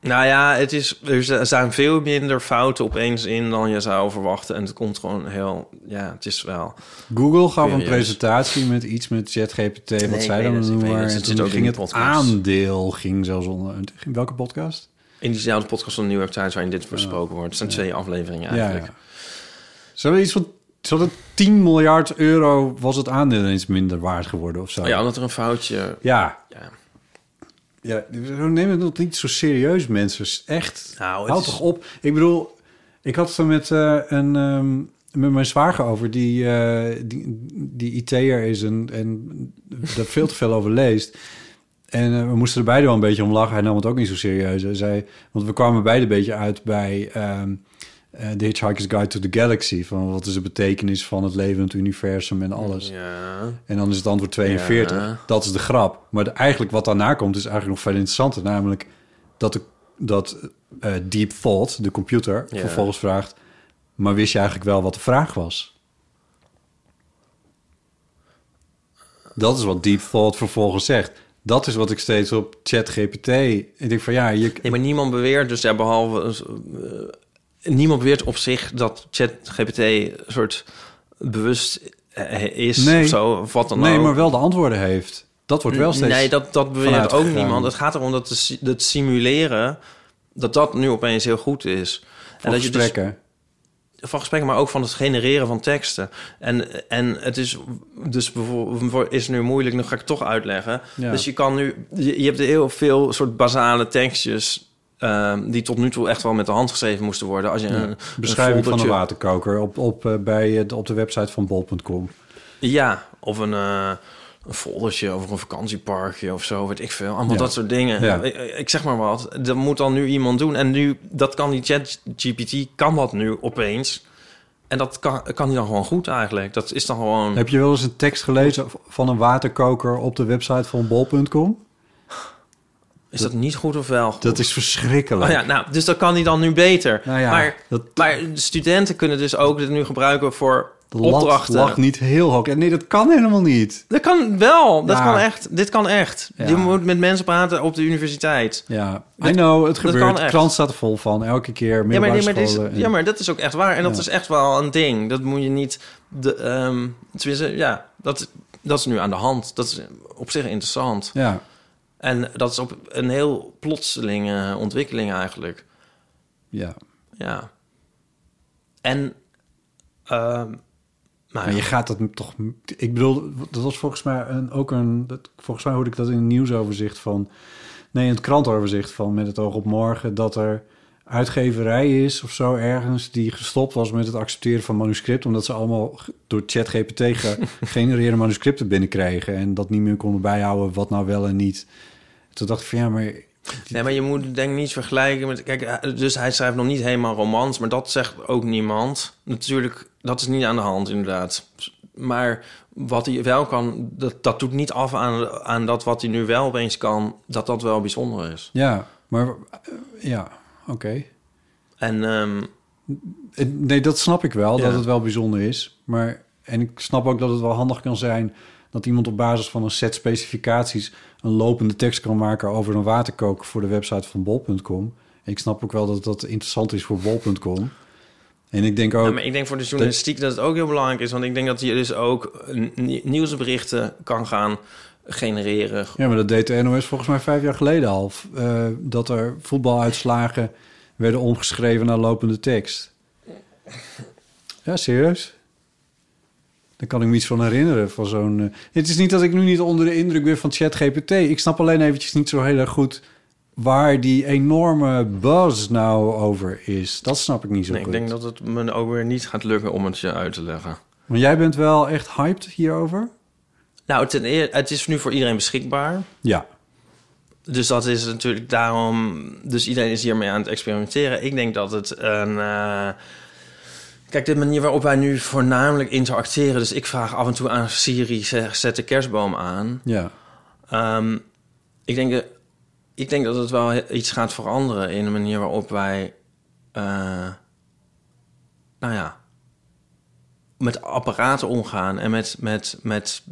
Nou ja, het is, er staan veel minder fouten opeens in dan je zou verwachten. En het komt gewoon heel... Ja, het is wel... Google gaf een presentatie met iets met ChatGPT, wat zij dan het, noemen. het. En toen zit ook in ging het podcast. aandeel ging zelfs onder. In welke podcast? In diezelfde podcast van de New York Times waarin dit besproken wordt. Het zijn twee afleveringen Ja, eigenlijk. ja. Ze hadden iets van hadden 10 miljard euro was het aandeel ineens minder waard geworden of zo. Ja, omdat er een foutje... ja. Ja. Ja, neem het nog niet zo serieus, mensen. Echt. Nou, het Houd is- toch op. Ik bedoel, ik had het er met, eh, een, ehm, met mijn zwager over, die, eh, die, die IT'er is en, en daar veel te veel over leest. En eh, we moesten er beide wel een beetje om lachen. Hij nam het ook niet zo serieus. Hij zei, want we kwamen beide een beetje uit bij ehm eh, The Hitchhiker's Guide to the Galaxy. Van wat is de betekenis van het leven, het universum en alles. Ja. En dan is het antwoord 42. Ja. Dat is de grap. Maar de- eigenlijk wat daarna komt is eigenlijk nog veel interessanter. Namelijk dat, de, dat eh, Deep Thought, de computer, Ja. vervolgens vraagt... maar wist je eigenlijk wel wat de vraag was? Dat is wat Deep Thought vervolgens zegt. Dat is wat ik steeds op ChatGPT... Ik denk van ja, je, Nee, maar niemand beweert dus, ja, behalve... eh, niemand beweert op zich dat ChatGPT een soort bewust eh, is Nee. of zo, of wat dan nee, ook. maar wel de antwoorden heeft. Dat wordt wel steeds... Nee, dat, dat beweert ook niemand. Het gaat erom dat si- het simuleren... dat dat nu opeens heel goed is. van dat je dus gesprekken. van gesprekken, maar ook van het genereren van teksten. En, en het is dus bijvoorbeeld is nu moeilijk, nu ga ik het toch uitleggen. Ja. Dus je kan nu, je, je hebt heel veel soort basale tekstjes. Ehm, die tot nu toe echt wel met de hand geschreven moesten worden. Als je een, Beschrijving van een waterkoker op, op, eh, bij, eh, op de website van bol.com. Ja, of een, eh een foldertje over een vakantieparkje of zo, weet ik veel. Allemaal Ja. dat soort dingen. Ja. Ik, ik zeg maar wat. Dat moet dan nu iemand doen. En nu, dat kan die chat GPT, kan dat nu opeens. En dat kan, kan hij dan gewoon goed eigenlijk. Dat is dan gewoon... Heb je wel eens een tekst gelezen van een waterkoker op de website van bol.com? Is dat niet goed of wel? goed? Dat is verschrikkelijk. Oh ja, nou, dus dat kan hij dan nu beter. Nou ja, maar, dat- maar studenten kunnen dus ook dit nu gebruiken voor de opdrachten. lag niet heel hoog. Nee, dat kan helemaal niet. Dat kan wel. Dat Ja. kan echt. Dit kan echt. Ja. Je moet met mensen praten op de universiteit. Ja, Dat- I know, het dat gebeurt. De krant staat er vol van. Elke keer Ja maar, middelbare nee, maar, dit is, scholen en- ja, maar dat is ook echt waar. En dat is echt wel een ding. Dat moet je niet... De, ehm, ja, dat, dat is nu aan de hand. Dat is op zich interessant. Ja, En dat is op een heel plotselinge ontwikkeling eigenlijk. ja. Ja. En... ehm Maar je gaat dat toch... Ik bedoel, dat was volgens mij een, ook een... Dat, volgens mij hoorde ik dat in een nieuwsoverzicht van... Nee, in het krantoverzicht van Met het oog op morgen... dat er uitgeverij is of zo ergens... die gestopt was met het accepteren van manuscripten... omdat ze allemaal door ChatGPT gegenereerde [LAUGHS] manuscripten binnenkregen... en dat niet meer konden bijhouden wat nou wel en niet. Toen dacht ik van ja, maar... Nee, maar je moet denk ik niet vergelijken met... Kijk, eh, dus hij schrijft nog niet helemaal romans, maar dat zegt ook niemand. Natuurlijk, dat is niet aan de hand inderdaad. Maar wat hij wel kan, dat, dat doet niet af aan, aan dat wat hij nu wel opeens kan... dat dat wel bijzonder is. Ja, maar... eh, ja, oké. En ehm, Eh, Nee, dat snap ik wel, Ja. dat het wel bijzonder is. Maar, en ik snap ook dat het wel handig kan zijn... dat iemand op basis van een set specificaties... een lopende tekst kan maken over een waterkoker... voor de website van bol.com. En ik snap ook wel dat dat interessant is voor bol.com. En ik denk ook... ja, maar ik denk voor de journalistiek dat het ook heel belangrijk is... want ik denk dat je dus ook nieuwsberichten kan gaan genereren. Ja, maar dat deed de NOS volgens mij vijf jaar geleden al. eh, dat er voetbaluitslagen werden omgeschreven naar lopende tekst. Ja, serieus? Daar kan ik me iets van herinneren. Van zo'n, eh, Het is niet dat ik nu niet onder de indruk ben van ChatGPT. Ik snap alleen eventjes niet zo heel erg goed waar die enorme buzz nou over is. Dat snap ik niet zo Nee, ik goed. denk dat het me ook weer niet gaat lukken om het je uit te leggen. Maar jij bent wel echt hyped hierover? Nou, ten eer, het is nu voor iedereen beschikbaar. Ja. Dus dat is natuurlijk daarom... Dus iedereen is hiermee aan het experimenteren. Ik denk dat het een... eh, kijk, de manier waarop wij nu voornamelijk interacteren... Dus ik vraag af en toe aan Siri, zeg, zet de kerstboom aan. Ja. Ehm, ik, denk, dat- ik denk dat het wel iets gaat veranderen... in de manier waarop wij... eh, nou ja... met apparaten omgaan en met, met, met,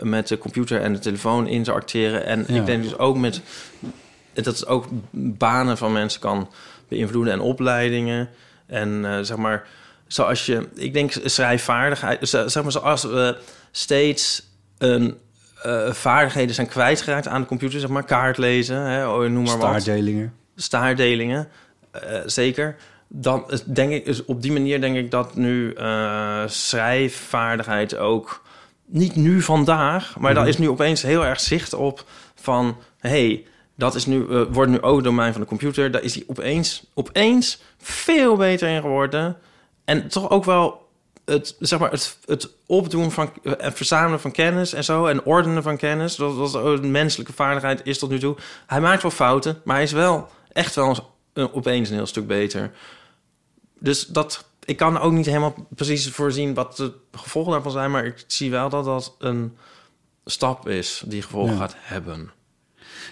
met de computer en de telefoon interacteren. En Ja. ik denk dus ook met dat het ook banen van mensen kan beïnvloeden en opleidingen. En eh, zeg maar, zoals je, ik denk schrijfvaardigheid, zeg maar, zoals we steeds een eh, vaardigheden zijn kwijtgeraakt aan de computer, zeg maar, kaart lezen, hè, oh, noem maar wat Staardelingen. staardelingen, eh, zeker. Dan denk ik, dus op die manier denk ik dat nu eh, schrijfvaardigheid ook niet nu vandaag, maar Mhm. daar is nu opeens heel erg zicht op van hey, dat is nu, eh, wordt nu ook domein van de computer. Daar is hij opeens, opeens veel beter in geworden. En toch ook wel het, zeg maar, het, het opdoen van en verzamelen van kennis en zo. En ordenen van kennis. Dat was een menselijke vaardigheid is tot nu toe. Hij maakt wel fouten, maar hij is wel echt wel eens, opeens een heel stuk beter. Dus dat, ik kan ook niet helemaal precies voorzien wat de gevolgen daarvan zijn. Maar ik zie wel dat dat een stap is die gevolgen Ja. gaat hebben.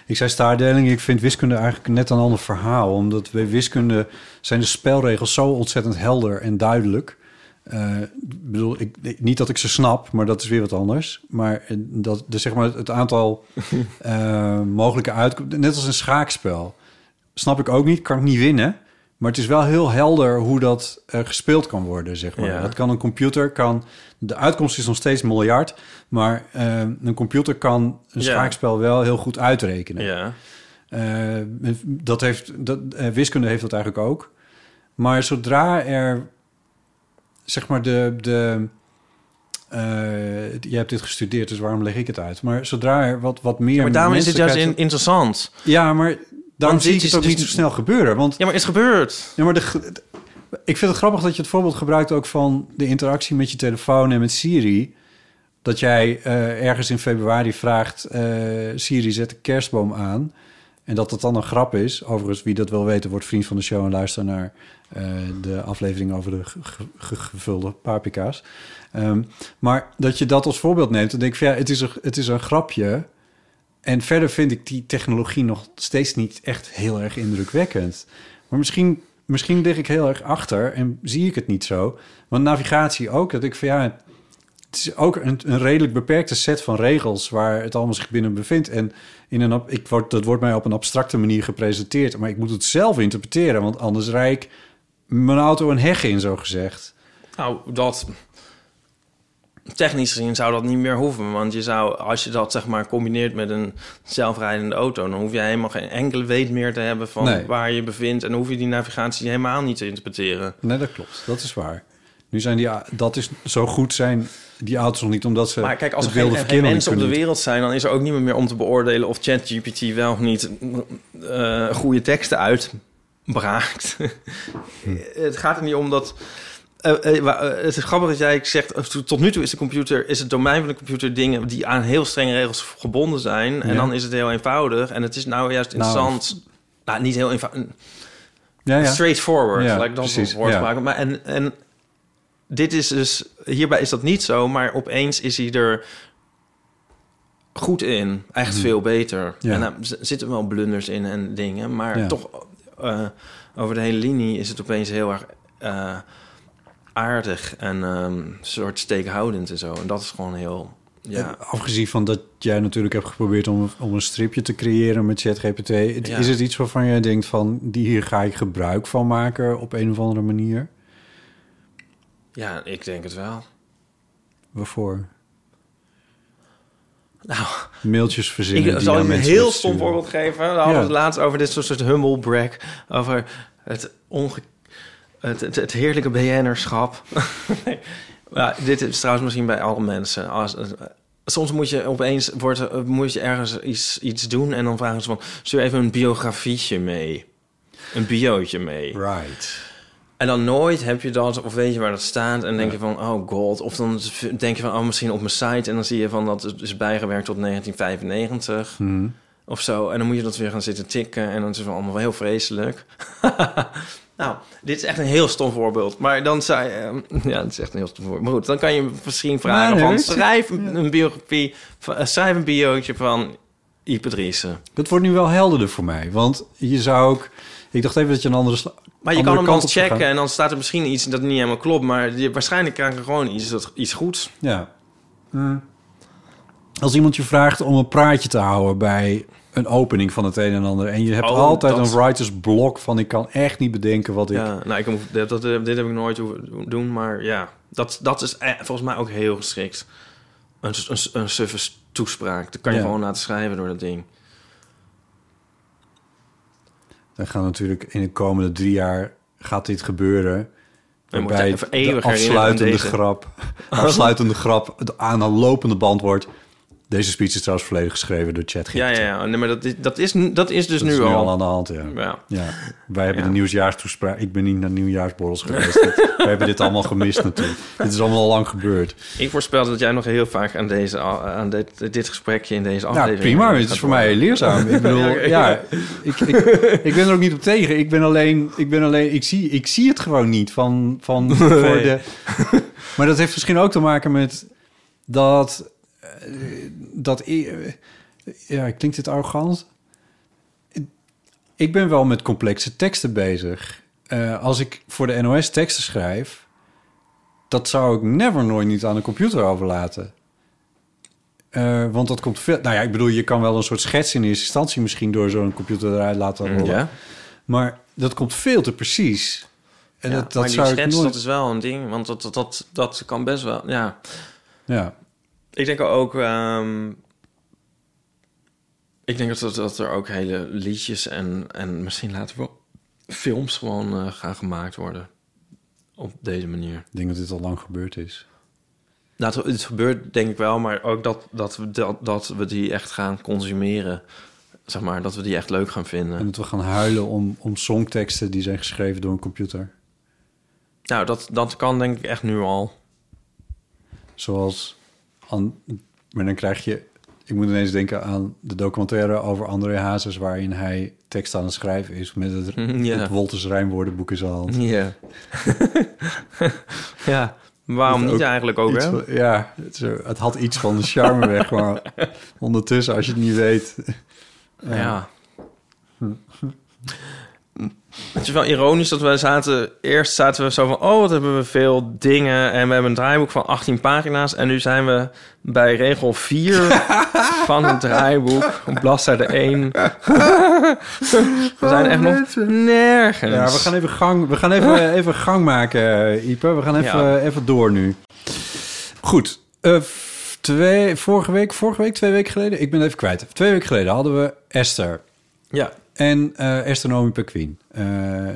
Ik zei staardeling, ik vind wiskunde eigenlijk net een ander verhaal. Omdat bij wiskunde zijn de spelregels zo ontzettend helder en duidelijk. Ik bedoel, ik, niet dat ik ze snap, maar dat is weer wat anders. Maar eh, dat, dus zeg maar het aantal [LAUGHS] eh, mogelijke uitkomsten, net als een schaakspel, snap ik ook niet, kan ik niet winnen. Maar het is wel heel helder hoe dat eh, gespeeld kan worden, zeg maar. Ja. Dat kan een computer, kan... De uitkomst is nog steeds miljard, maar eh, een computer kan een Ja. schaakspel wel heel goed uitrekenen. Ja. Eh, dat heeft, dat, wiskunde heeft dat eigenlijk ook. Maar zodra er, zeg maar, de. de jij hebt dit gestudeerd, dus waarom leg ik het uit? Maar zodra er wat, wat meer. Maar daarom is het juist in- interessant. Ja, maar Want zie ik het ook dus- niet zo snel gebeuren. Want Ja, maar het is gebeurd. ja, maar de, ik vind het grappig dat je het voorbeeld gebruikt ook van de interactie met je telefoon en met Siri. Dat jij eh, ergens in februari vraagt, eh, Siri zet de kerstboom aan. En dat dat dan een grap is. Overigens, wie dat wil weten, wordt vriend van de show en luister naar eh, de aflevering over de ge- ge- gevulde paprika's. Ehm, maar dat je dat als voorbeeld neemt, dan denk ik van ja, het is een, het is een grapje. En verder vind ik die technologie nog steeds niet echt heel erg indrukwekkend. Maar misschien, misschien lig ik heel erg achter en zie ik het niet zo. Want navigatie ook, dat ik van ja, het is ook een, een redelijk beperkte set van regels waar het allemaal zich binnen bevindt. En in een, ik word, dat wordt mij op een abstracte manier gepresenteerd, maar ik moet het zelf interpreteren, want anders rijd ik mijn auto een heg in, zo gezegd. Nou, dat... Technisch gezien zou dat niet meer hoeven. Want je zou, als je dat zeg maar combineert met een zelfrijdende auto... dan hoef je helemaal geen enkele weet meer te hebben van Nee. waar je bevindt... en dan hoef je die navigatie helemaal niet te interpreteren. Nee, dat klopt. Dat is waar. Nu zijn die, dat is zo goed zijn die auto's nog niet, omdat ze Maar kijk, als er geen, niet mensen op de wereld zijn... dan is er ook niemand meer om te beoordelen of ChatGPT wel of niet eh, goede teksten uitbraakt. [LAUGHS] het gaat er niet om dat... eh, eh, eh, het is grappig dat jij zegt, to- tot nu toe is de computer, is het domein van de computer dingen die aan heel strenge regels gebonden zijn. En Ja. dan is het heel eenvoudig. En het is nou juist Nou, interessant. Nou, niet heel eenvoudig. Ja, ja. Straightforward, Ja, laat ik precies, als woord gebruiken. Maar en, en dit is dus... Hierbij is dat niet zo, maar opeens is hij er goed in. Echt veel beter. Ja. En er z- zitten wel blunders in en dingen. Maar toch, over de hele linie is het opeens heel erg aardig. En een soort steekhoudend en zo. En dat is gewoon heel... Ja, En Afgezien van dat jij natuurlijk hebt geprobeerd om, om een stripje te creëren met ChatGPT, Ja. is het iets waarvan jij denkt van die hier ga ik gebruik van maken op een of andere manier? ja, ik denk het wel. Waarvoor? Nou, Mailtjes verzinnen. Ik zal je een heel stom voorbeeld geven. We hadden Ja. het laatst over dit soort, soort humble brag. Over het, onge het, het, het heerlijke BN'erschap. nee. [LAUGHS] ja, dit is trouwens misschien bij alle mensen. Als, eh, soms moet je opeens wordt, er- moet je ergens iets, iets doen... en dan vragen ze van... stuur even een biografietje mee. Een biootje mee. Right. En dan nooit heb je dat, of weet je waar dat staat... en denk je van, oh god. Of dan denk je van, oh, misschien op mijn site... en dan zie je van, dat is bijgewerkt tot 1995... Hmm. of zo. En dan moet je dat weer gaan zitten tikken... en dan is het allemaal wel heel vreselijk. [LAUGHS] nou, dit is echt een heel stom voorbeeld. Maar dan zei... eh, [LAUGHS] ja, het is echt een heel stom voorbeeld. Maar goed, dan kan je misschien vragen van... schrijf een biografie... van- eh, schrijf een biootje van Ipe Driessen. Dat wordt nu wel helderder voor mij. Want je zou ook... Ik dacht even dat je een andere... Maar je andere kan hem dan checken en dan staat er misschien iets dat niet helemaal klopt. Maar je, waarschijnlijk krijg je gewoon iets, dat, iets goeds. Ja. Hmm. Als iemand je vraagt om een praatje te houden bij een opening van het een en ander... en je hebt Oh, altijd dat- een writer's block van... ik kan echt niet bedenken wat ik... Ja, nou, ik heb, dat, dat, dit heb ik nooit hoeven doen. Maar ja, dat, dat is eh, volgens mij ook heel geschikt. Een, een, een suffe toespraak. Dat kan je Ja. gewoon laten schrijven door dat ding. Dan gaan natuurlijk in de komende drie jaar gaat dit gebeuren. Waarbij de afsluitende grap, [LAUGHS] afsluitende grap de- aan een lopende band wordt. Deze speech is trouwens volledig geschreven door ChatGPT. Ja, ja, ja. Nee, maar dat is, dat is, dat is dus Dat nu, is nu al. al aan de hand, ja. Ja. ja. Wij hebben Ja. de nieuwsjaarstoespraak. Ik ben niet naar nieuwjaarsborrels geweest. [LAUGHS] Wij hebben dit allemaal gemist natuurlijk. Dit is allemaal al lang gebeurd. Ik voorspel dat jij nog heel vaak aan, deze, aan dit, dit gesprekje in deze Nou, aflevering... prima. gaat Het is voor worden. mij leerzaam. Ik bedoel, [LAUGHS] Ja, ik, ik, ik ben er ook niet op tegen. Ik ben alleen, ik ben alleen, ik zie, ik zie het gewoon niet van, van [LAUGHS] voor de. Maar dat heeft misschien ook te maken met dat, dat, ja, klinkt dit arrogant? Ik ben wel met complexe teksten bezig. Eh, als ik voor de NOS teksten schrijf, dat zou ik never nooit niet aan de computer overlaten. Eh, want dat komt veel... Nou ja, ik bedoel, je kan wel een soort schets in eerste instantie... misschien door zo'n computer eruit laten rollen. Ja, Maar dat komt veel te precies. En ja, dat, dat maar die zou ik schets, nooit... dat is wel een ding. Want dat, dat, dat, dat kan best wel, ja... Ja, Ik denk ook... ehm, ik denk dat, dat er ook hele liedjes en, en misschien later wel films gewoon eh, gaan gemaakt worden. Op deze manier. ik denk dat dit al lang gebeurd is. Nou, het, het gebeurt denk ik wel, maar ook dat, dat, we, dat, dat we die echt gaan consumeren. Zeg maar, dat we die echt leuk gaan vinden. En dat we gaan huilen om, om songteksten die zijn geschreven door een computer. Nou, dat, dat kan denk ik echt nu al. Zoals... Maar dan krijg je... Ik moet ineens denken aan de documentaire over André Hazes... waarin hij tekst aan het schrijven is... met het, Ja. het Wolters Rijnwoordenboek in zijn hand. Ja. [LAUGHS] ja, waarom niet eigenlijk ook, hè? van- ja, het, zo- het had iets van de charme weg, [LAUGHS] maar ondertussen, als je het niet weet... Ja. Het is wel ironisch dat wij zaten... Eerst zaten we zo van... Oh, wat hebben we veel dingen. En we hebben een draaiboek van 18 pagina's. En nu zijn we bij regel 4 [LAUGHS] van het draaiboek. Op bladzijde 1. [LAUGHS] we zijn echt nog nergens. Ja, we gaan even gang, we gaan even, [LAUGHS] even gang maken, Ipe. We gaan even, Ja. even door nu. Goed. eh, twee, vorige week, vorige week, twee weken geleden, ik ben even kwijt. Twee weken geleden hadden we Esther. Ja, En eh Esther Nomi Pequien. eh,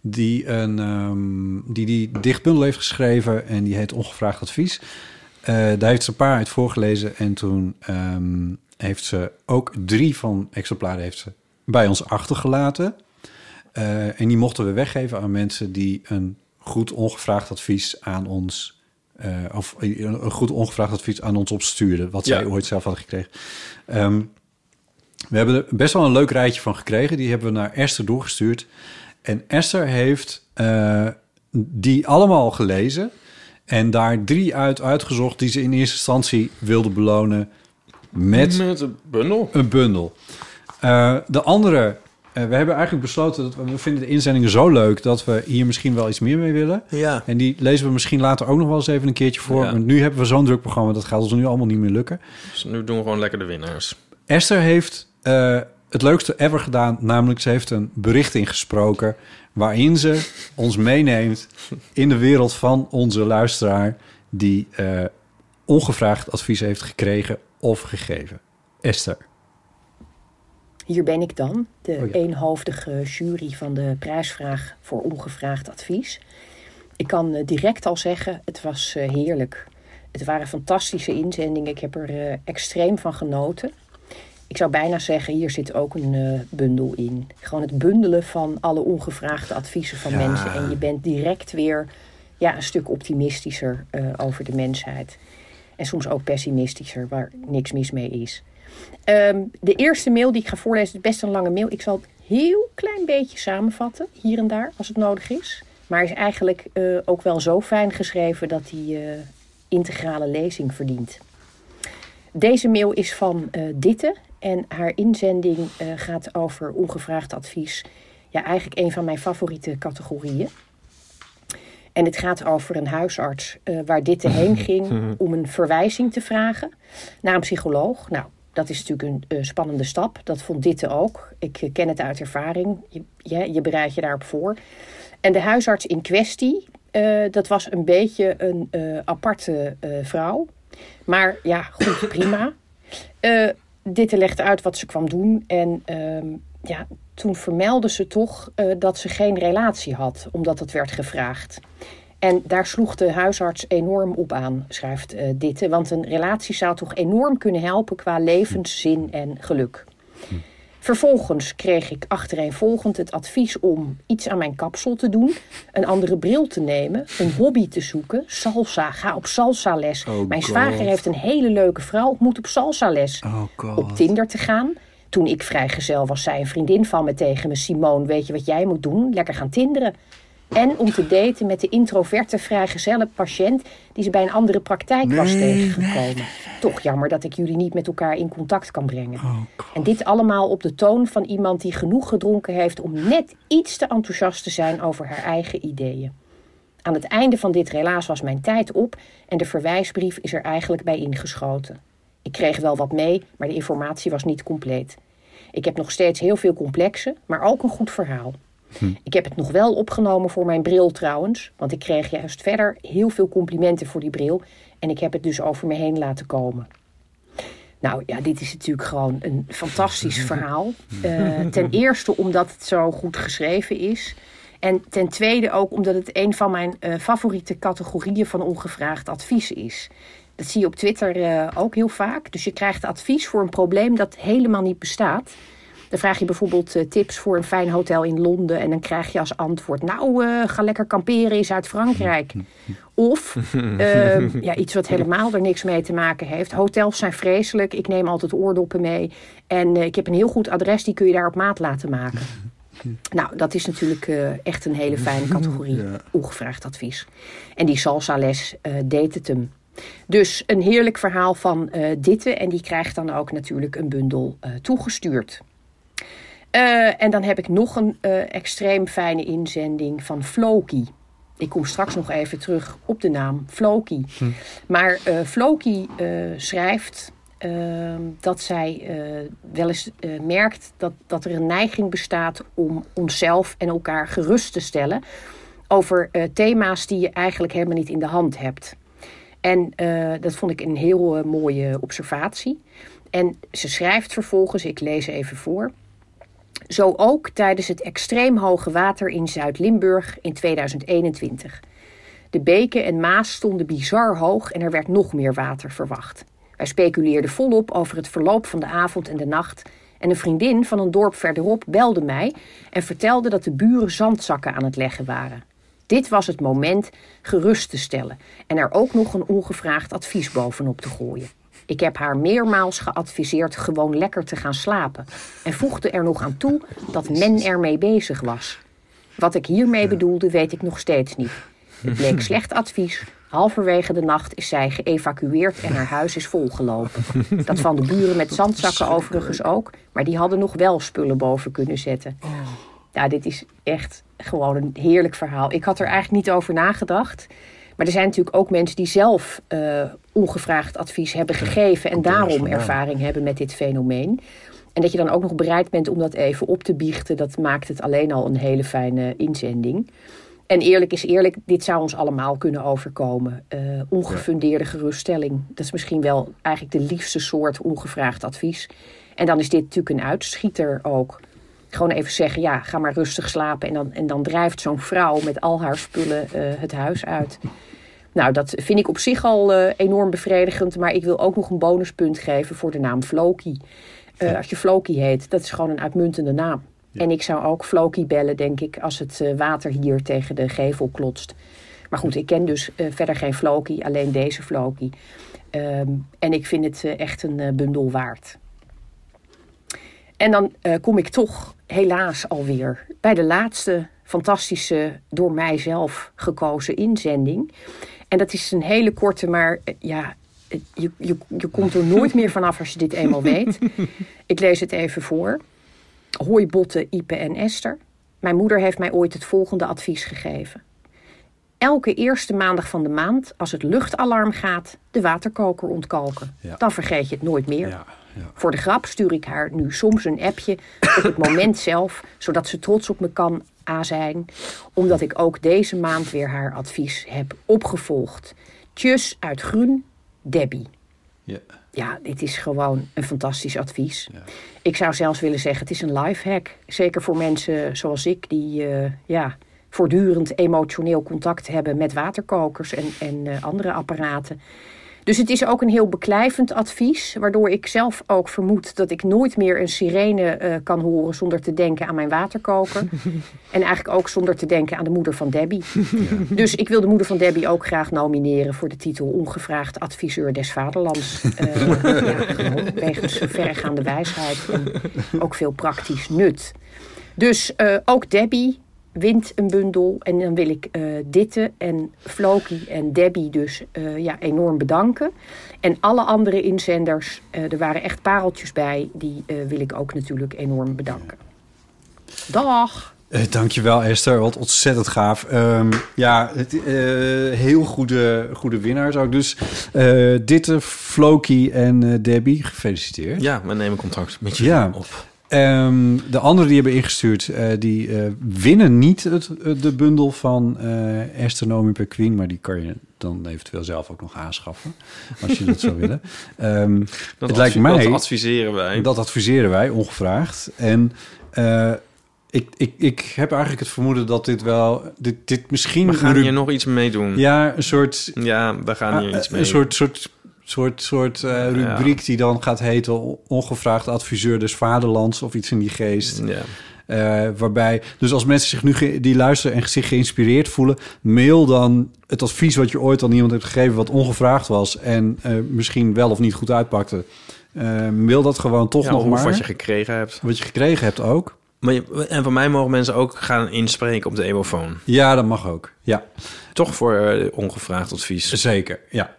die, een, ehm, die die dichtbundel heeft geschreven en die heet Ongevraagd Advies. Eh, daar heeft ze een paar uit voorgelezen en toen ehm, heeft ze ook drie van exemplaren heeft ze bij ons achtergelaten. Eh, en die mochten we weggeven aan mensen die een goed ongevraagd advies aan ons... eh, of een goed ongevraagd advies aan ons opstuurden... wat zij Ja. ooit zelf hadden gekregen. Ehm, we hebben er best wel een leuk rijtje van gekregen. Die hebben we naar Esther doorgestuurd. En Esther heeft eh, die allemaal gelezen... en daar drie uit uitgezocht... die ze in eerste instantie wilde belonen met met een bundel. een bundel. Eh, de andere, eh, we hebben eigenlijk besloten dat we, we vinden de inzendingen zo leuk dat we hier misschien wel iets meer mee willen. Ja. En die lezen we misschien later ook nog wel eens even een keertje voor. Ja. Want nu hebben we zo'n druk programma, dat gaat ons nu allemaal niet meer lukken. Dus nu doen we gewoon lekker de winnaars. Esther heeft eh, het leukste ever gedaan, namelijk ze heeft een bericht ingesproken waarin ze ons meeneemt in de wereld van onze luisteraar die eh, ongevraagd advies heeft gekregen of gegeven. Esther. Hier ben ik dan, de Oh ja. eenhoofdige jury van de prijsvraag voor ongevraagd advies. Ik kan eh, direct al zeggen, het was heerlijk. Het waren fantastische inzendingen. Ik heb er extreem van genoten. Ik zou bijna zeggen, hier zit ook een uh, bundel in. Gewoon het bundelen van alle ongevraagde adviezen van mensen. En je bent direct weer ja, een stuk optimistischer uh, over de mensheid. En soms ook pessimistischer, waar niks mis mee is. Um, de eerste mail die ik ga voorlezen is best een lange mail. Ik zal het heel klein beetje samenvatten, hier en daar, als het nodig is. Maar is eigenlijk uh, ook wel zo fijn geschreven dat hij integrale lezing verdient. Deze mail is van Ditte en haar inzending uh, gaat over ongevraagd advies. Ja, eigenlijk een van mijn favoriete categorieën. En het gaat over een huisarts uh, waar dit heen [LAUGHS] ging om een verwijzing te vragen naar een psycholoog. Nou, dat is natuurlijk een spannende stap. Dat vond Ditte ook. Ik ken het uit ervaring. Je, je, je bereidt je daarop voor. En de huisarts in kwestie, dat was een beetje een aparte vrouw. Maar ja, goed, [COUGHS] prima. Dit legde uit wat ze kwam doen. En uh, ja, toen vermeldde ze toch uh, dat ze geen relatie had, omdat het werd gevraagd. En daar sloeg de huisarts enorm op aan, schrijft uh, Ditte. Want een relatie zou toch enorm kunnen helpen qua levenszin en geluk. Hm. Vervolgens kreeg ik achtereenvolgend het advies om iets aan mijn kapsel te doen, een andere bril te nemen, een hobby te zoeken, salsa, ga op salsa les. Oh mijn zwager heeft een hele leuke vrouw, moet op salsa les. Oh op Tinder te gaan. Toen ik vrijgezel was, zei een vriendin van me tegen me, Simone, weet je wat jij moet doen? Lekker gaan tinderen. En om te daten met de introverte vrijgezelle patiënt die ze bij een andere praktijk was tegengekomen. Toch jammer dat ik jullie niet met elkaar in contact kan brengen. Oh, en dit allemaal op de toon van iemand die genoeg gedronken heeft om net iets te enthousiast te zijn over haar eigen ideeën. Aan het einde van dit relaas was mijn tijd op en de verwijsbrief is er eigenlijk bij ingeschoten. Ik kreeg wel wat mee, maar de informatie was niet compleet. Ik heb nog steeds heel veel complexen, maar ook een goed verhaal. Hm. Ik heb het nog wel opgenomen voor mijn bril trouwens. Want ik kreeg juist verder heel veel complimenten voor die bril. En ik heb het dus over me heen laten komen. Nou ja, dit is natuurlijk gewoon een fantastisch [LAUGHS] verhaal. Uh, ten eerste omdat het zo goed geschreven is. En ten tweede ook omdat het een van mijn uh, favoriete categorieën van ongevraagd advies is. Dat zie je op Twitter uh, ook heel vaak. Dus je krijgt advies voor een probleem dat helemaal niet bestaat. Dan vraag je bijvoorbeeld uh, tips voor een fijn hotel in Londen. En dan krijg je als antwoord: Nou, uh, ga lekker kamperen in Zuid-Frankrijk. Of uh, [LAUGHS] ja, iets wat helemaal er niks mee te maken heeft. Hotels zijn vreselijk. Ik neem altijd oordoppen mee. En ik heb een heel goed adres, die kun je daar op maat laten maken. Nou, dat is natuurlijk echt een hele fijne categorie. [LAUGHS] Ja. Ongevraagd advies. En die salsa-les deed het hem. Dus een heerlijk verhaal van Ditte. En die krijgt dan ook natuurlijk een bundel toegestuurd. Uh, en dan heb ik nog een uh, extreem fijne inzending van Floki. Ik kom straks nog even terug op de naam Floki. Hm. Maar uh, Floki schrijft ehm, dat zij wel eens merkt dat, dat er een neiging bestaat om onszelf en elkaar gerust te stellen over thema's die je eigenlijk helemaal niet in de hand hebt. En dat vond ik een heel mooie observatie. En ze schrijft vervolgens, ik lees even voor. Zo ook tijdens het extreem hoge water in Zuid-Limburg in 2021. De beken en Maas stonden bizar hoog en er werd nog meer water verwacht. Wij speculeerden volop over het verloop van de avond en de nacht. En een vriendin van een dorp verderop belde mij en vertelde dat de buren zandzakken aan het leggen waren. Dit was het moment gerust te stellen en er ook nog een ongevraagd advies bovenop te gooien. Ik heb haar meermaals geadviseerd gewoon lekker te gaan slapen. En voegde er nog aan toe dat men ermee bezig was. Wat ik hiermee bedoelde, weet ik nog steeds niet. Het bleek slecht advies. Halverwege de nacht is zij geëvacueerd en haar huis is volgelopen. Dat van de buren met zandzakken overigens ook. Maar die hadden nog wel spullen boven kunnen zetten. Ja, dit is echt gewoon een heerlijk verhaal. Ik had er eigenlijk niet over nagedacht. Maar er zijn natuurlijk ook mensen die zelf uh, ongevraagd advies hebben gegeven en daarom ervaring hebben met dit fenomeen. En dat je dan ook nog bereid bent om dat even op te biechten, dat maakt het alleen al een hele fijne inzending. En eerlijk is eerlijk, dit zou ons allemaal kunnen overkomen. Uh, ongefundeerde geruststelling. Dat is misschien wel eigenlijk de liefste soort ongevraagd advies. En dan is dit natuurlijk een uitschieter ook. Gewoon even zeggen, ja, ga maar rustig slapen. En dan, en dan drijft zo'n vrouw met al haar spullen uh, het huis uit. Nou, dat vind ik op zich al uh, enorm bevredigend. Maar ik wil ook nog een bonuspunt geven voor de naam Floki. Eh, als je Floki heet, dat is gewoon een uitmuntende naam. En ik zou ook Floki bellen, denk ik, als het eh, water hier tegen de gevel klotst. Maar goed, ik ken dus eh, verder geen Floki, alleen deze Floki. Ehm, en ik vind het eh, echt een eh, bundel waard. En dan eh, kom ik toch helaas alweer bij de laatste fantastische, door mijzelf gekozen inzending. En dat is een hele korte, maar eh, ja, eh, je, je, je komt er nooit meer vanaf als je dit eenmaal weet. [LAUGHS] Ik lees het even voor. Hoi Botte, Ipe en Esther. Mijn moeder heeft mij ooit het volgende advies gegeven. Elke eerste maandag van de maand, als het luchtalarm gaat, de waterkoker ontkalken. Ja. Dan vergeet je het nooit meer. Ja, ja. Voor de grap stuur ik haar nu soms een appje op het moment zelf, zodat ze trots op me kan a zijn, omdat ik ook deze maand weer haar advies heb opgevolgd. Tjus uit Groen, Debbie. Ja. Ja, dit is gewoon een fantastisch advies. Ik zou zelfs willen zeggen, het is een lifehack. Zeker voor mensen zoals ik, die eh, ja, voortdurend emotioneel contact hebben met waterkokers en, en eh, andere apparaten. Dus het is ook een heel beklijvend advies, waardoor ik zelf ook vermoed dat ik nooit meer een sirene eh, kan horen zonder te denken aan mijn waterkoker. [LAUGHS] en eigenlijk ook zonder te denken aan de moeder van Debbie. Dus ik wil de moeder van Debbie ook graag nomineren voor de titel Ongevraagd Adviseur des Vaderlands. [LAUGHS] Eh, ja, wegens verregaande wijsheid en ook veel praktisch nut. Dus ook Debbie wint een bundel. En dan wil ik eh Ditte en Floki en Debbie dus eh, ja, enorm bedanken. En alle andere inzenders, eh, er waren echt pareltjes bij, die eh, wil ik ook natuurlijk enorm bedanken. Dag! Eh, dankjewel Esther, wat ontzettend gaaf. Ehm, ja, het, eh, heel goede, goede winnaars ook. Dus eh Ditte, Floki en eh, Debbie, gefeliciteerd. Ja, we nemen contact met je Ja. op. Ehm, de anderen die hebben ingestuurd, eh, die eh, winnen niet het, het- de bundel van eh Nomi per Queen, maar die kan je dan eventueel zelf ook nog aanschaffen, als je dat zou willen. [LAUGHS] Ehm, Dat het lijkt mij, Dat adviseren wij. dat adviseren wij, ongevraagd. En eh, ik, ik, ik heb eigenlijk het vermoeden dat dit wel, dit, dit misschien... we gaan hier nog iets mee doen. Ja, een soort Ja, we gaan hier Ah, iets mee Een soort, soort, soort, soort eh, rubriek die dan gaat heten... ongevraagd adviseur des vaderlands of iets in die geest. Ja. Eh, waarbij, dus als mensen zich nu die luisteren en zich geïnspireerd voelen... mail dan het advies wat je ooit aan iemand hebt gegeven... wat ongevraagd was en eh, misschien wel of niet goed uitpakte. Eh, mail dat gewoon toch Ja, nog maar. wat je gekregen hebt. wat je gekregen hebt ook. Maar je- en van mij mogen mensen ook gaan inspreken op de emofoon. Ja, dat mag ook. Ja, Toch voor ongevraagd advies. zeker. Ja.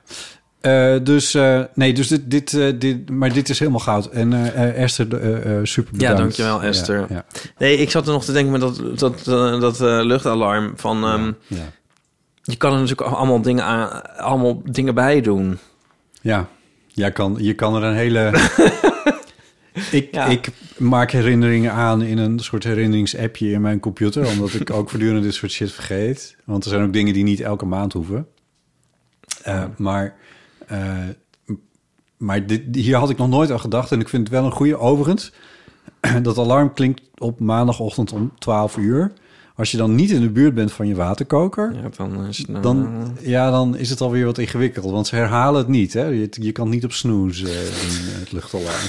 Eh, dus eh, nee, dus dit, dit, eh, dit, maar dit is helemaal goud. En Esther, super Ja, bedankt. dankjewel, Esther. Ja, ja, Nee, ik zat er nog te denken met dat, dat, dat luchtalarm van... ehm, ja. Je kan er natuurlijk allemaal dingen, aan, allemaal dingen bij doen. Ja, Jij kan, je kan er een hele... [LAUGHS] ik, Ja. ik maak herinneringen aan in een soort herinneringsappje in mijn computer... omdat ik ook voortdurend dit soort shit vergeet. Want er zijn ook dingen die niet elke maand hoeven. Maar maar dit, hier had ik nog nooit aan gedacht. En ik vind het wel een goede. Overigens, [CLEARS THROAT] dat alarm klinkt op maandagochtend om 12 uur. Als je dan niet in de buurt bent van je waterkoker... Ja, dan is het... nou, Dan, ja, dan is het alweer wat ingewikkeld. Want ze herhalen het niet. Hè? Je, je kan niet op snoes eh, doen, het luchtalarm.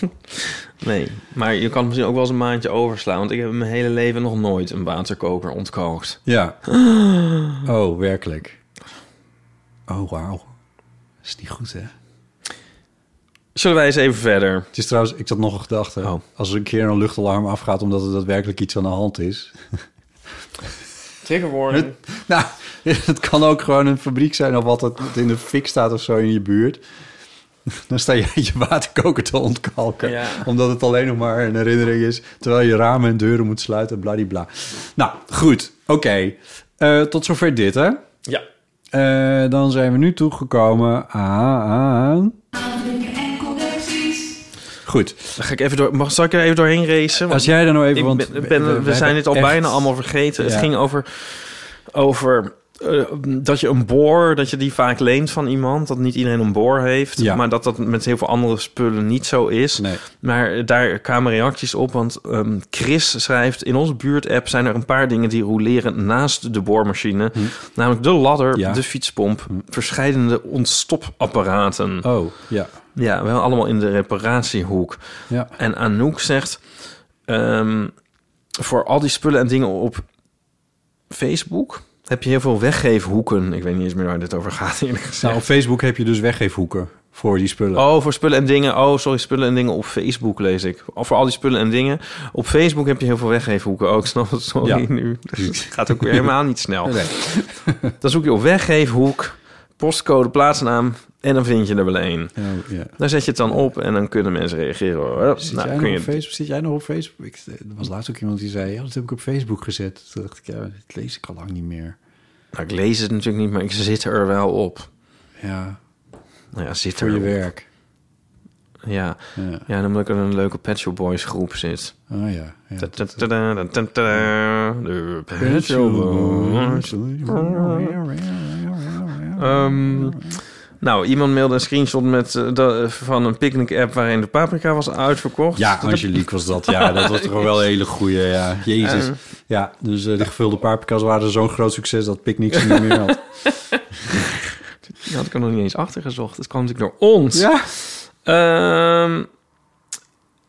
[LAUGHS] Nee, maar je kan misschien ook wel eens een maandje overslaan. Want ik heb in mijn hele leven nog nooit een waterkoker ontkookt. Ja. [GASPS] Oh, werkelijk. Oh, wauw. Dat is niet goed, hè? Zullen wij eens even verder? Het is trouwens, ik had nog een gedachte. Oh. Als er een keer een luchtalarm afgaat omdat er daadwerkelijk iets aan de hand is. [LAUGHS] Trigger warning. Nou, [LAUGHS] het kan ook gewoon een fabriek zijn of wat het in de fik staat of zo in je buurt. [LAUGHS] Dan sta je je waterkoker te ontkalken. Ja. Omdat het alleen nog maar een herinnering is. Terwijl je ramen en deuren moet sluiten, bladibla. Nou, goed. Oké. Eh, tot zover dit, hè? Eh, dan zijn we nu toegekomen aan... Goed. Dan ga ik even door. Mag, zal ik er even doorheen racen? Want Als jij er nou even... ik want ben, we, zijn het al bijna allemaal vergeten. Ja. Het ging over, over eh, dat je een boor, dat je die vaak leent van iemand. Dat niet iedereen een boor heeft. Ja. Maar dat dat met heel veel andere spullen niet zo is. Nee. Maar daar kwamen reacties op, want ehm, Chris schrijft... in onze buurt-app zijn er een paar dingen die roleren naast de boormachine. Namelijk de ladder, Hm. Ja. Hm. de fietspomp, verscheidene ontstopapparaten. Oh, ja. Ja, wel allemaal in de reparatiehoek. Ja. En Anouk zegt... ehm, voor al die spullen en dingen op Facebook... heb je heel veel weggeefhoeken. Ik weet niet eens meer waar dit over gaat, eerlijk gezegd. Nou, op Facebook heb je dus weggeefhoeken voor die spullen. Oh, voor spullen en dingen. Oh, sorry, spullen en dingen op Facebook lees ik. Of voor al die spullen en dingen. Op Facebook heb je heel veel weggeefhoeken. Oh, ik [LAUGHS] snap het. Sorry, Ja. nu. [LAUGHS] Het gaat ook weer helemaal niet snel. Nee. Dan zoek je op weggeefhoek, postcode, plaatsnaam... en dan vind je er wel één. Oh, ja. Daar zet je het dan op en dan kunnen mensen reageren. hoor. Zit, Nou, jij kun nog je op Facebook? Zit jij nog op Facebook? Ik, er was laatst ook iemand die zei, ja, dat heb ik op Facebook gezet. Toen dacht ik, ja, dat lees ik al lang niet meer. Nou, ik lees het natuurlijk niet, maar ik zit er wel op. Ja, Nou ja, zit voor er je op. werk. Ja. Ja. ja, dan omdat ik in een leuke Pet Shop Boys groep zit. Oh ja. ja. De Pet Shop Boys. Ehm, nou, iemand mailde een screenshot met, eh, dat- van een picknick-app waarin de paprika was uitverkocht. Ja, Angelique was dat. Ja, dat was toch wel een hele goeie. Ja, jezus. Ja, dus eh, de gevulde paprika's waren zo'n groot succes dat Picnic ze niet meer had. [LAUGHS] Die had ik er nog niet eens achter gezocht. Het kwam natuurlijk door ons. Ja. Ehm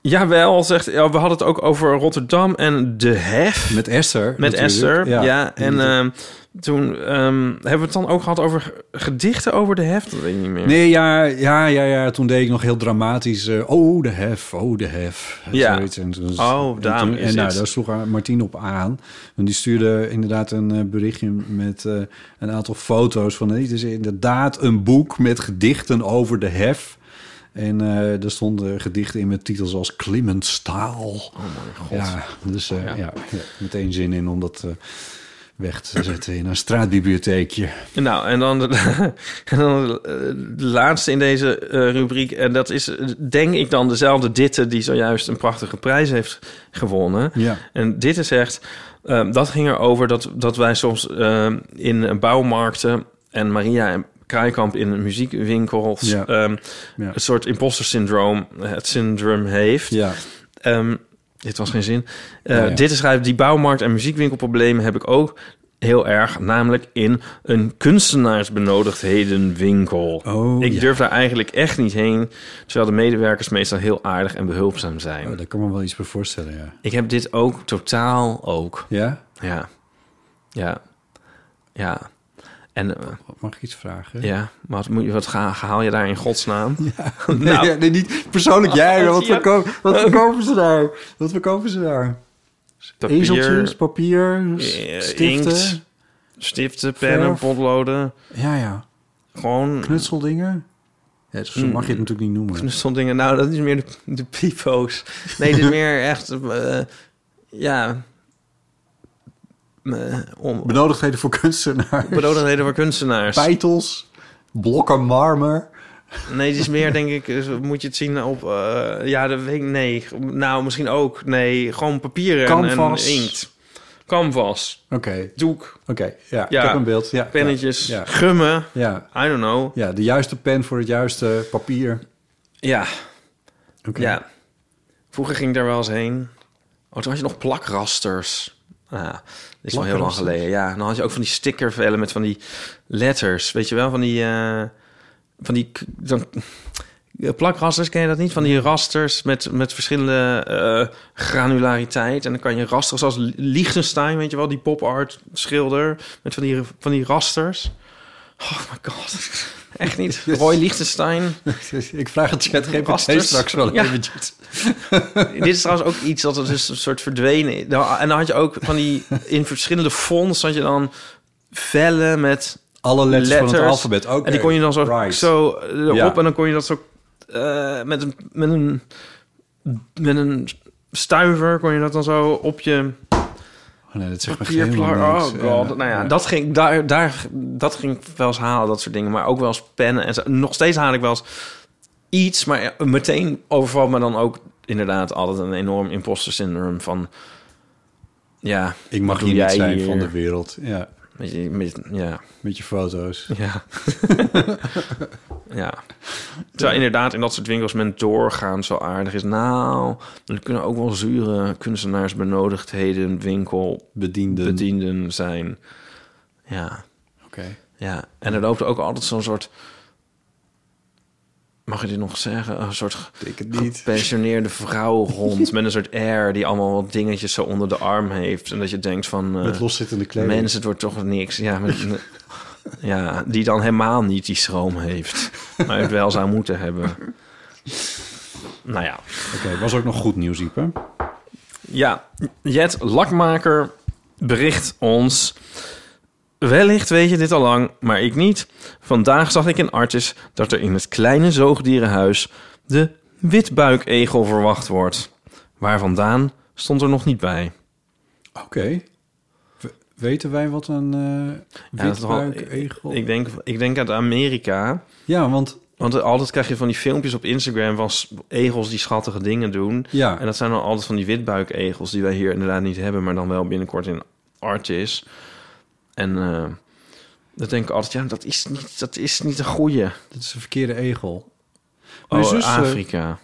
jawel, zegt... Ja, we hadden het ook over Rotterdam en de hef. Met Esther. Met natuurlijk. Esther, ja. En toen ehm, hebben we het dan ook gehad over ge- gedichten over de hef. Dat weet ik niet meer. Nee, ja, ja, ja, ja. Toen deed ik nog heel dramatisch. eh, oh, de hef, oh, de hef. Ja. Zoiets. En, toen- Oh, en is En nou, daar sloeg Martien op aan. En die stuurde inderdaad een eh, berichtje met eh, een aantal foto's van... Het is inderdaad een boek met gedichten over de hef. En eh er stonden gedichten in met titels als Clement Staal. Oh mijn god. Ja, dus eh, Ja. ja. Ja, meteen zin in om dat eh, weg te zetten in een straatbibliotheekje. Nou, en dan de, [LAUGHS] en dan de, de laatste in deze eh, rubriek. En dat is, eh, denk ik dan, dezelfde Ditte... die zojuist een prachtige prijs heeft gewonnen. Ja. En Ditte zegt... ehm, dat ging erover dat, dat wij soms ehm, in bouwmarkten... en Maria en Kraaikamp in muziekwinkels... Ja. ehm, Ja. een soort imposter syndroom, het syndroom heeft. Ja. Dit was geen zin. Eh, Ja, ja. Dit schrijft die bouwmarkt- en muziekwinkelproblemen heb ik ook heel erg, namelijk in een kunstenaarsbenodigdhedenwinkel. Oh, ik ja. durf daar eigenlijk echt niet heen, terwijl de medewerkers meestal heel aardig en behulpzaam zijn. Oh, daar kan me wel iets bij voorstellen, ja. Ik heb dit ook totaal ook. Ja? Ja, ja, ja. En eh, Mag ik iets vragen? ja, wat, moet je, wat ga, haal je daar in godsnaam? [LAUGHS] [LAUGHS] Nee, Nou. ja, nee, niet persoonlijk [LAUGHS] jij. maar Wat, Ja. verko wat verkopen ze daar? Wat verkopen ze daar? Papier, Ezeltjes, papier, eh, stiften? inkt, stiften, pennen, Verf. potloden. Ja, ja. Gewoon Knutseldingen? Ja, zo mag je het natuurlijk niet noemen. knutseldingen. Nou, dat is meer de, de pipo's. Nee, dit is meer echt... eh, ja... om, Benodigdheden voor kunstenaars. benodigdheden voor kunstenaars. Peitels. Blokken marmer. Nee, dit is meer, denk ik... eh, Moet je het zien op... eh, ja, dat weet ik... Nee. Nou, misschien ook. Nee, gewoon papieren en- Canvas. en inkt. Canvas. Oké, Doek. oké. Ja, Ja. ik heb een beeld. Ja, Pennetjes. Ja, Gummen. ja. I don't know. ja, de juiste pen voor het juiste papier. Ja. Oké. Ja. Vroeger ging ik daar wel eens heen. Oh, toen had je nog plakrasters. Ah, is wel heel lang geleden. Ja, dan had je ook van die stickervellen met van die letters. Weet je wel, van die... eh, van die dan, eh, plakrasters, ken je dat niet? Van die rasters met, met verschillende eh, granulariteit. En dan kan je rasters als Liechtenstein, weet je wel, die pop art schilder. Met van die, van die rasters. Oh my god. [LAUGHS] Echt niet. Roy Liechtenstein. [LAUGHS] ik vraag het ChatGPT Rasters. straks wel Ja. eventjes. [LAUGHS] Dit is trouwens ook iets dat er dus een soort verdwenen. Nou, En dan had je ook van die... In verschillende fonts had je dan vellen met Alle letters, van het alfabet. Oké. En die kon je dan zo, Right. zo erop Ja. en dan kon je dat zo... eh, met, een, met, een, met een stuiver kon je dat dan zo op je Oh, nee, dat zegt. Oh god. Nou ja. Dat, ging, daar, daar, dat ging ik wel eens halen, dat soort dingen. Maar ook wel eens pennen. En zo. nog steeds haal ik wel eens iets. Maar meteen overvalt me dan ook inderdaad altijd een enorm imposter syndroom van... Ja, Ik mag hier niet zijn hier? van de wereld. Ja, Met je, met, ja, met je foto's. ja. [LAUGHS] ja. Terwijl inderdaad in dat soort winkels men doorgaan zo aardig is. Nou, er kunnen ook wel zure kunstenaars benodigdheden winkel Bedienden. bedienden zijn. Ja, Oké. ja. En er loopt ook altijd zo'n soort... Mag je dit nog zeggen? Een soort gepensioneerde vrouwhond met een soort air die allemaal wat dingetjes zo onder de arm heeft. En dat je denkt van... eh, Met loszittende kleding. Mensen, het wordt toch niks. Ja, met, ja, die dan helemaal niet die schroom heeft. Maar het wel zou moeten hebben. Nou ja. Oké, was ook nog goed nieuws, Ieper. Ja, Jet Lakmaker bericht ons... Wellicht weet je dit al lang, maar ik niet. Vandaag zag ik in Artis dat er in het kleine zoogdierenhuis... de witbuikegel verwacht wordt. Waar vandaan stond er nog niet bij. Oké. Weten wij wat een Ja, wel- witbuikegel... Ik denk, ik denk uit Amerika... Ja, want... Want altijd krijg je van die filmpjes op Instagram van egels die schattige dingen doen. Ja, En dat zijn dan altijd van die witbuikegels die wij hier inderdaad niet hebben, maar dan wel binnenkort in Artis. En eh dat denk ik altijd, ja, dat is niet, dat is niet een goeie. dat is een verkeerde egel. Mijn Oh, zus, eh, Afrika.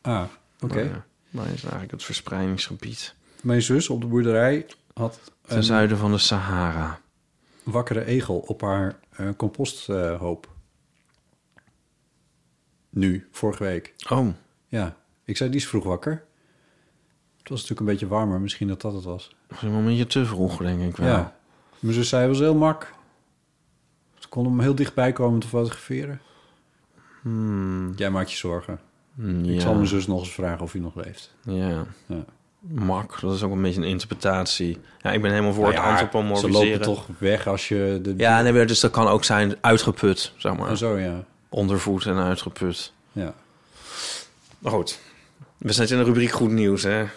Ah, oké. Maar, ja, maar is eigenlijk het verspreidingsgebied. Mijn zus op de boerderij had Ten een zuiden van de Sahara. wakkere egel op haar eh, composthoop. nu, vorige week. Oh, Ja, ik zei die is vroeg wakker. Het was natuurlijk een beetje warmer, misschien dat dat het was. een momentje te vroeg, denk ik wel. Ja. Mijn zus zei, was heel mak. Ze kon hem heel dichtbij komen te fotograferen. Hmm, Jij maakt je zorgen. ja. Ik zal mijn zus nog eens vragen of hij nog leeft. Ja. Ja. Mak, dat is ook een beetje een interpretatie. Ja, ik ben helemaal voor Nou het ja, Ze antropomorfiseren. lopen toch weg als je... De... Ja, nee, dus dat kan ook zijn uitgeput, zeg maar. Oh, zo, ja. Ondervoed en uitgeput. ja. Maar goed, we zijn in de rubriek goed nieuws, hè? [LAUGHS]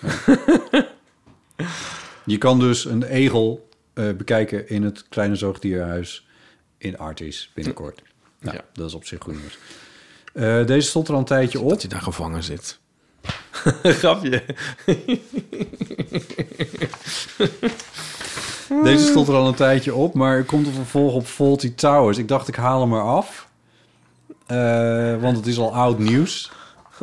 Je kan dus een egel eh, bekijken in het kleine zoogdierhuis in Artis binnenkort. Nou, Ja. dat is op zich goed nieuws. Eh, deze stond er al een tijdje op. Dat hij daar gevangen zit. [LAUGHS] Grapje. [LAUGHS] Deze stond er al een tijdje op, maar er komt een vervolg op Faulty Towers. Ik dacht, ik haal hem eraf. Eh, want het is al oud nieuws.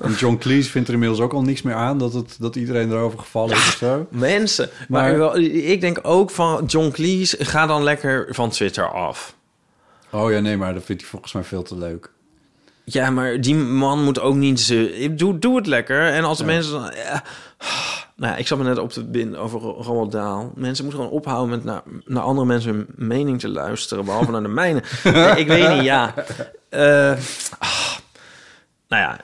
En John Cleese vindt er inmiddels ook al niks meer aan... dat, het, dat iedereen erover gevallen is of zo. [LAUGHS] Mensen, maar, ik denk ook van John Cleese, ga dan lekker van Twitter af. Oh ja, nee, maar dat vindt hij volgens mij veel te leuk. Ja, maar die man moet ook niet ze. Doe, doe het lekker. En als de Ja. mensen dan. Ja, nou, ja, ik zat me net op te binden over Roald Dahl. Mensen moeten gewoon ophouden met naar, naar andere mensen hun mening te luisteren, behalve naar de mijne. [LAUGHS] Nee, ik weet niet, ja. Ah, nou ja,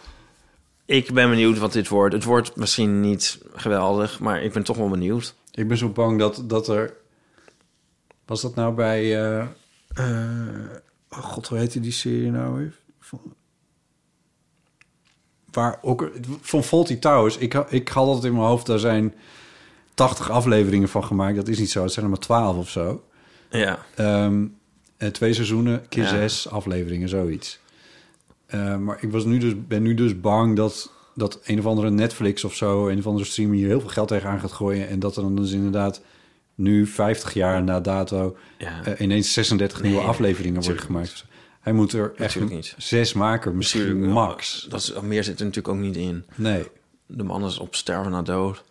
ik ben benieuwd wat dit wordt. Het wordt misschien niet geweldig, maar ik ben toch wel benieuwd. Ik ben zo bang dat, dat er... Was dat nou bij... eh, eh, oh god, hoe heette die serie nou weer? Van, waar ook... Van Faulty Towers. Ik, ik had altijd in mijn hoofd... daar zijn 80 afleveringen van gemaakt. Dat is niet zo. Het zijn er maar 12 of zo. Ja, eh, twee seizoenen, keer Ja. zes afleveringen, zoiets. Eh, maar ik was nu dus, ben nu dus bang dat, dat een of andere Netflix of zo... een of andere streamer hier heel veel geld tegenaan gaat gooien... en dat er dan dus inderdaad nu, 50 jaar na dato... ja. eh, ineens 36 Nee, nieuwe afleveringen worden gemaakt. Hij moet er echt niet. zes maken, misschien Natuurlijk, max. Dat is, meer zit er natuurlijk ook niet in. Nee. De man is op sterven na dood.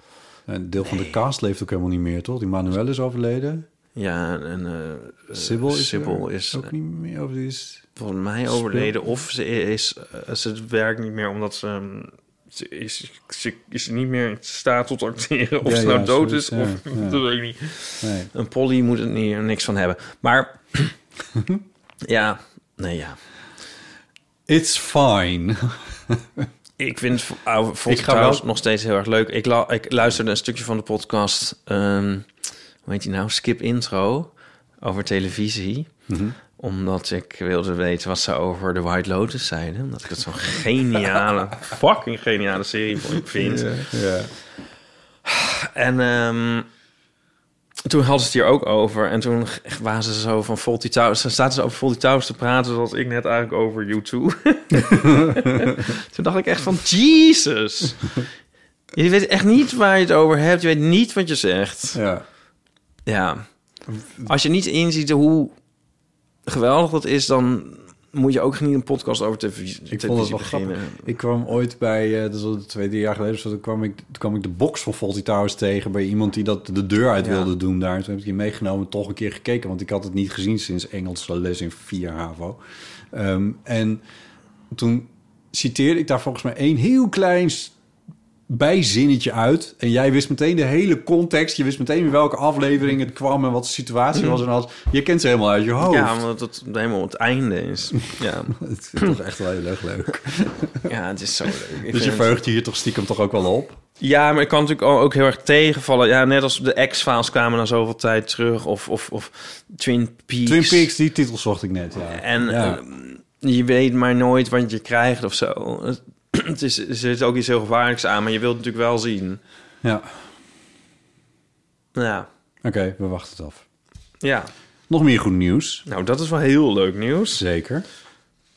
Een deel van de cast leeft ook helemaal niet meer, toch? Die Manuel is overleden. Ja, en eh Sybil is, Sybil is ook niet meer. Of die is... volgens mij Speel- overleden. Of ze is eh, ze werkt niet meer omdat ze, ehm, ze is, ze is niet meer in staat tot acteren. Of Ja, ze nou ja, dood is, ja, of [LAUGHS] dat weet ik niet. Nee. Een Polly moet er niet, er niks van hebben. Maar [LAUGHS] ja, nee ja. It's fine. [LAUGHS] Ik vind oude Ik ga wel- nog steeds heel erg leuk. Ik, la- ik luisterde een stukje van de podcast. ehm heet die nou? Skip Intro. Over televisie. Mhm. Omdat ik wilde weten wat ze over de White Lotus zeiden. Omdat ik het zo'n geniale, [LAUGHS] fucking geniale serie vind. Ja. En ehm, toen hadden ze het hier ook over. En toen waren ze zo van Faulty Towers. Dan zaten ze over Faulty Towers te praten... zoals ik net eigenlijk over YouTube. [LAUGHS] toen dacht ik echt van... Jesus! Je weet echt niet waar je het over hebt. Je weet niet wat je zegt. ja. Ja. Als je niet inziet hoe geweldig dat is... dan moet je ook niet een podcast over televisie, Ik vond het wel beginnen. Ik kwam ooit bij, eh, dat is al twee, drie jaar geleden, toen kwam ik, toen kwam ik de box van Faulty Towers tegen bij iemand die dat de deur uit Ja. wilde doen daar. Toen heb ik die meegenomen, toch een keer gekeken, want ik had het niet gezien sinds Engelse les in 4 HAVO. Ehm, en toen citeerde ik daar volgens mij één heel klein bijzinnetje uit. En jij wist meteen de hele context. Je wist meteen in welke aflevering het kwam en wat de situatie was en alles. Je kent ze helemaal uit je hoofd. Ja, omdat het helemaal het einde is. Ja, [LAUGHS] Het is toch echt wel heel erg leuk. ja het is zo leuk. Ik Dus je verheugt je hier toch stiekem toch ook wel op? Ja, maar ik kan natuurlijk ook heel erg tegenvallen. Ja, net als de X-Files kwamen na zoveel tijd terug. Of, of, of Twin Peaks. Twin Peaks, die titel zocht ik net, ja. En Ja. eh, je weet maar nooit wat je krijgt of zo. [CLEARS THROAT] Het- is, er zit ook iets heel gevaarlijks aan, maar je wilt het natuurlijk wel zien. Ja, Ja, oké, we wachten het af. ja. Nog meer goed nieuws. Nou, dat is wel heel leuk nieuws. Zeker.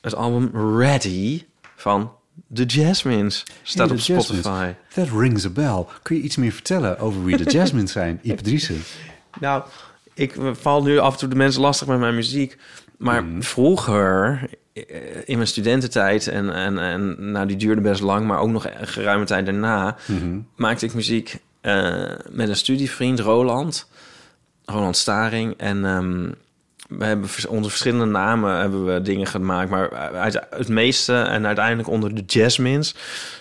Het album Ready van The Jasmines staat Hey, op The Jasmines. Spotify. That rings a bell. Kun je iets meer vertellen over wie de [LAUGHS] Jasmines zijn? Iep Driessen. Nou, ik val nu af en toe de mensen lastig met mijn muziek. Maar vroeger, eh, in mijn studententijd, en, en, en nou, die duurde best lang, maar ook nog een geruime tijd daarna, maakte ik muziek eh, met een studievriend, Roland. Roland Staring. En ehm, we hebben onder verschillende namen hebben we dingen gemaakt. Maar uit het meeste en uiteindelijk onder de Jasmines.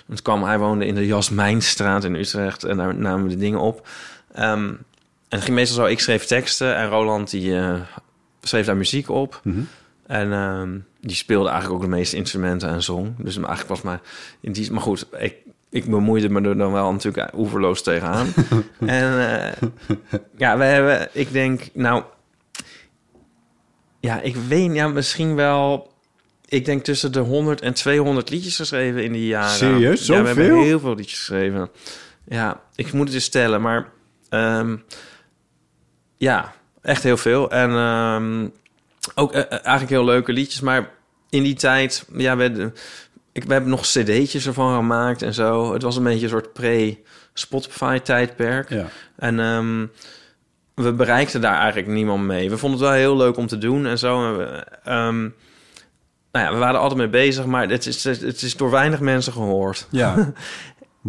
Het kwam, hij woonde in de Jasmijnstraat in Utrecht. En daar namen we de dingen op. Ehm, en het ging meestal zo, ik schreef teksten en Roland die eh, schreef daar muziek op. En ehm, die speelde eigenlijk ook de meeste instrumenten en zong. Dus eigenlijk was maar in die... Maar goed, ik, ik bemoeide me er dan wel natuurlijk oeverloos tegenaan. [LAUGHS] en eh, ja, we hebben, ik denk, nou... Ja, ik weet, ja, misschien wel... Ik denk tussen de 100 en 200 liedjes geschreven in die jaren. Serieus? Ja, we hebben Zoveel? heel veel liedjes geschreven. Ja, ik moet het eens stellen, maar... ehm, ja, echt heel veel. En ehm, ook eh, eh, eigenlijk heel leuke liedjes. Maar in die tijd, ja, we, ik, we hebben nog cd'tjes ervan gemaakt en zo. Het was een beetje een soort pre-Spotify-tijdperk. Ja. En ehm, we bereikten daar eigenlijk niemand mee. We vonden het wel heel leuk om te doen en zo. En we, ehm, nou ja, we waren altijd mee bezig, maar het is, het is door weinig mensen gehoord. Ja. [LAUGHS]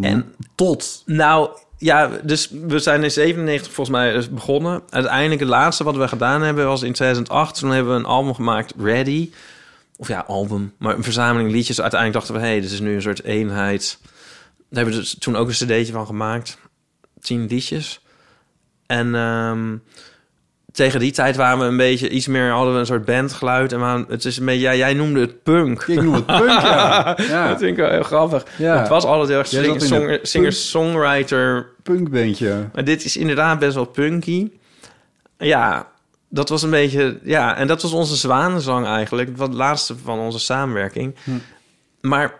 En Tot. nou, ja, dus we zijn in 97 volgens mij begonnen. Uiteindelijk het laatste wat we gedaan hebben was in 2008. Toen hebben we een album gemaakt, Ready. Of ja, album, maar een verzameling liedjes. Uiteindelijk dachten we, hé, hey, dit is nu een soort eenheid. Daar hebben we dus toen ook een cd'tje van gemaakt. Tien liedjes. En ehm, tegen die tijd waren we een beetje iets meer... hadden we een soort bandgeluid. En waren, het is een beetje, ja, jij noemde het punk. Ik noem het punk, ja. [LAUGHS] ja. Dat vind ik wel heel grappig. Ja. Het was altijd heel erg sing- song- singer-songwriter... Punkbandje. Maar dit is inderdaad best wel punky. Ja, dat was een beetje... Ja, en dat was onze zwanenzang eigenlijk. Wat laatste van onze samenwerking. Hm. Maar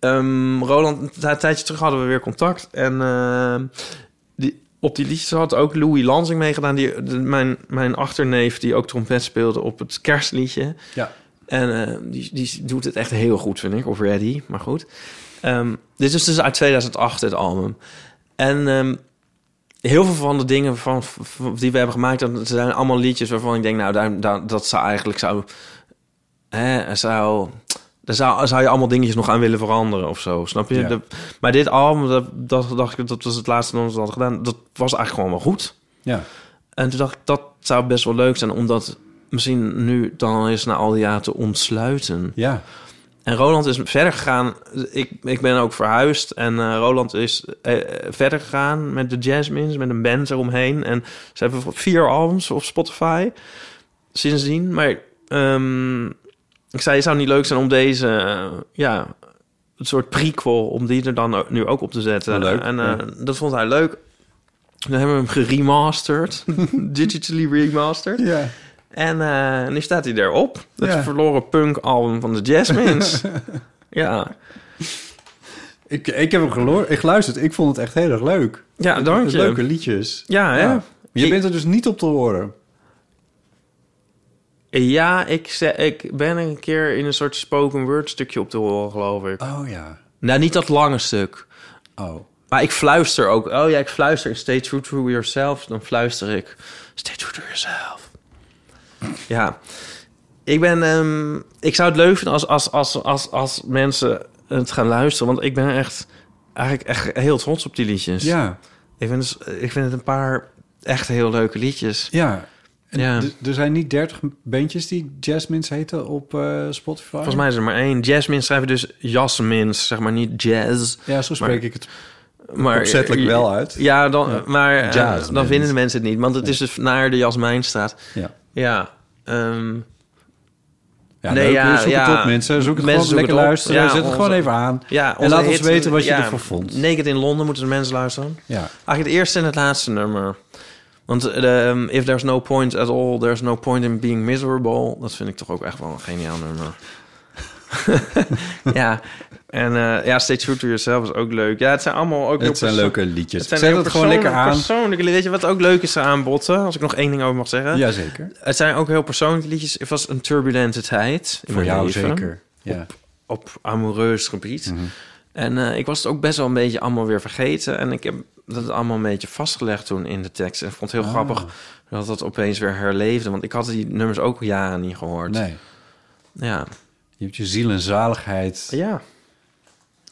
ehm, Roland, een tijdje terug hadden we weer contact. En die, op die liedjes had ook Louis Lansing meegedaan. Die, de- mijn, mijn achterneef, die ook trompet speelde op het kerstliedje. Ja. En eh, die, die doet het echt heel goed, vind ik. Of Ready, maar goed. Ehm, dit is dus uit 2008, het album. En ehm, heel veel van de dingen van, van- die we hebben gemaakt... dat zijn allemaal liedjes waarvan ik denk... nou, daar, daar, dat zou eigenlijk zou... Hè, zou... Daar zou, zou je allemaal dingetjes nog aan willen veranderen of zo, snap je? Ja. De- maar dit album, dat, dat dacht ik, dat was het laatste dat we hadden gedaan. Dat was eigenlijk gewoon wel goed. Ja. En toen dacht ik, dat zou best wel leuk zijn... om dat misschien nu dan eens na al die jaren te ontsluiten. Ja. En Roland is verder gegaan. Ik, ik ben ook verhuisd. En eh, Roland is eh, verder gegaan met de Jasmines, met een band eromheen. En ze hebben vier albums op Spotify sindsdien. Maar ehm, ik zei, het zou niet leuk zijn om deze, eh, ja, een soort prequel, om die er dan nu ook op te zetten. Leuk, en eh, ja. dat vond hij leuk. Dan hebben we hem geremasterd, [LAUGHS] digitally remastered. Ja. En eh, nu staat hij erop. Het Ja. verloren punk album van de Jasmines. [LAUGHS] ja. Ik, ik heb hem geloor, ik geluisterd. Ik vond het echt heel erg leuk. ja, dank je. Leuke liedjes. Ja, hè? Ja. Je Ik- bent er dus niet op te horen. Ja, ik, ze- ik ben een keer in een soort spoken word stukje op te horen, geloof ik. Oh ja. Nou, niet dat lange stuk. Oh. Maar ik fluister ook. Oh ja, ik fluister. Stay true to yourself. Dan fluister ik. Stay true to yourself. Ja. Ik ben... ehm, ik zou het leuk vinden als, als, als, als, als mensen het gaan luisteren. Want ik ben echt... Eigenlijk echt heel trots op die liedjes. Ja. Ik vind, ik vind het een paar echt heel leuke liedjes. Ja. Ja. Er zijn niet 30 bandjes die Jasmines heten op eh, Spotify. Volgens mij is er maar één. Jasmine schrijven dus jasmins, zeg maar niet jazz. Ja, zo spreek Maar- ik het Maar opzettelijk wel uit. Ja, dan, Ja. maar eh, dan vinden de mensen het niet. Want het is dus naar de Jasmijnstraat. Ja. Ja, ehm, Ja, Nee, leuk. ja, zoek ja. het op, mensen. Zoek het Mensen gewoon lekker het luisteren. Ja, Zet het gewoon even aan. ja, en laat ons weten wat je ervan vond. Naked in Londen moeten de mensen luisteren. Ja. Eigenlijk het eerste en het laatste nummer. Want de, um, if there's no point at all, there's no point in being miserable. Dat vind ik toch ook echt wel een geniaal nummer. [LAUGHS] ja, en eh, ja, Stay True to Yourself is ook leuk. Ja, het zijn allemaal ook heel Het zijn leuke liedjes. Het zijn Zet het gewoon lekker aan. Persoonlijke, weet je wat ook leuk is aan botten? Als ik nog één ding over mag zeggen. Jazeker. Het zijn ook heel persoonlijke liedjes. Het was een turbulente tijd in Voor mijn jou leven. zeker. Ja. Op amoureus gebied. Mhm. En eh, ik was het ook best wel een beetje allemaal weer vergeten. En ik heb dat allemaal een beetje vastgelegd toen in de tekst. En ik vond het heel Ah. grappig dat dat opeens weer herleefde. Want ik had die nummers ook al jaren niet gehoord. Nee. Ja. Je hebt je ziel en zaligheid. Ja.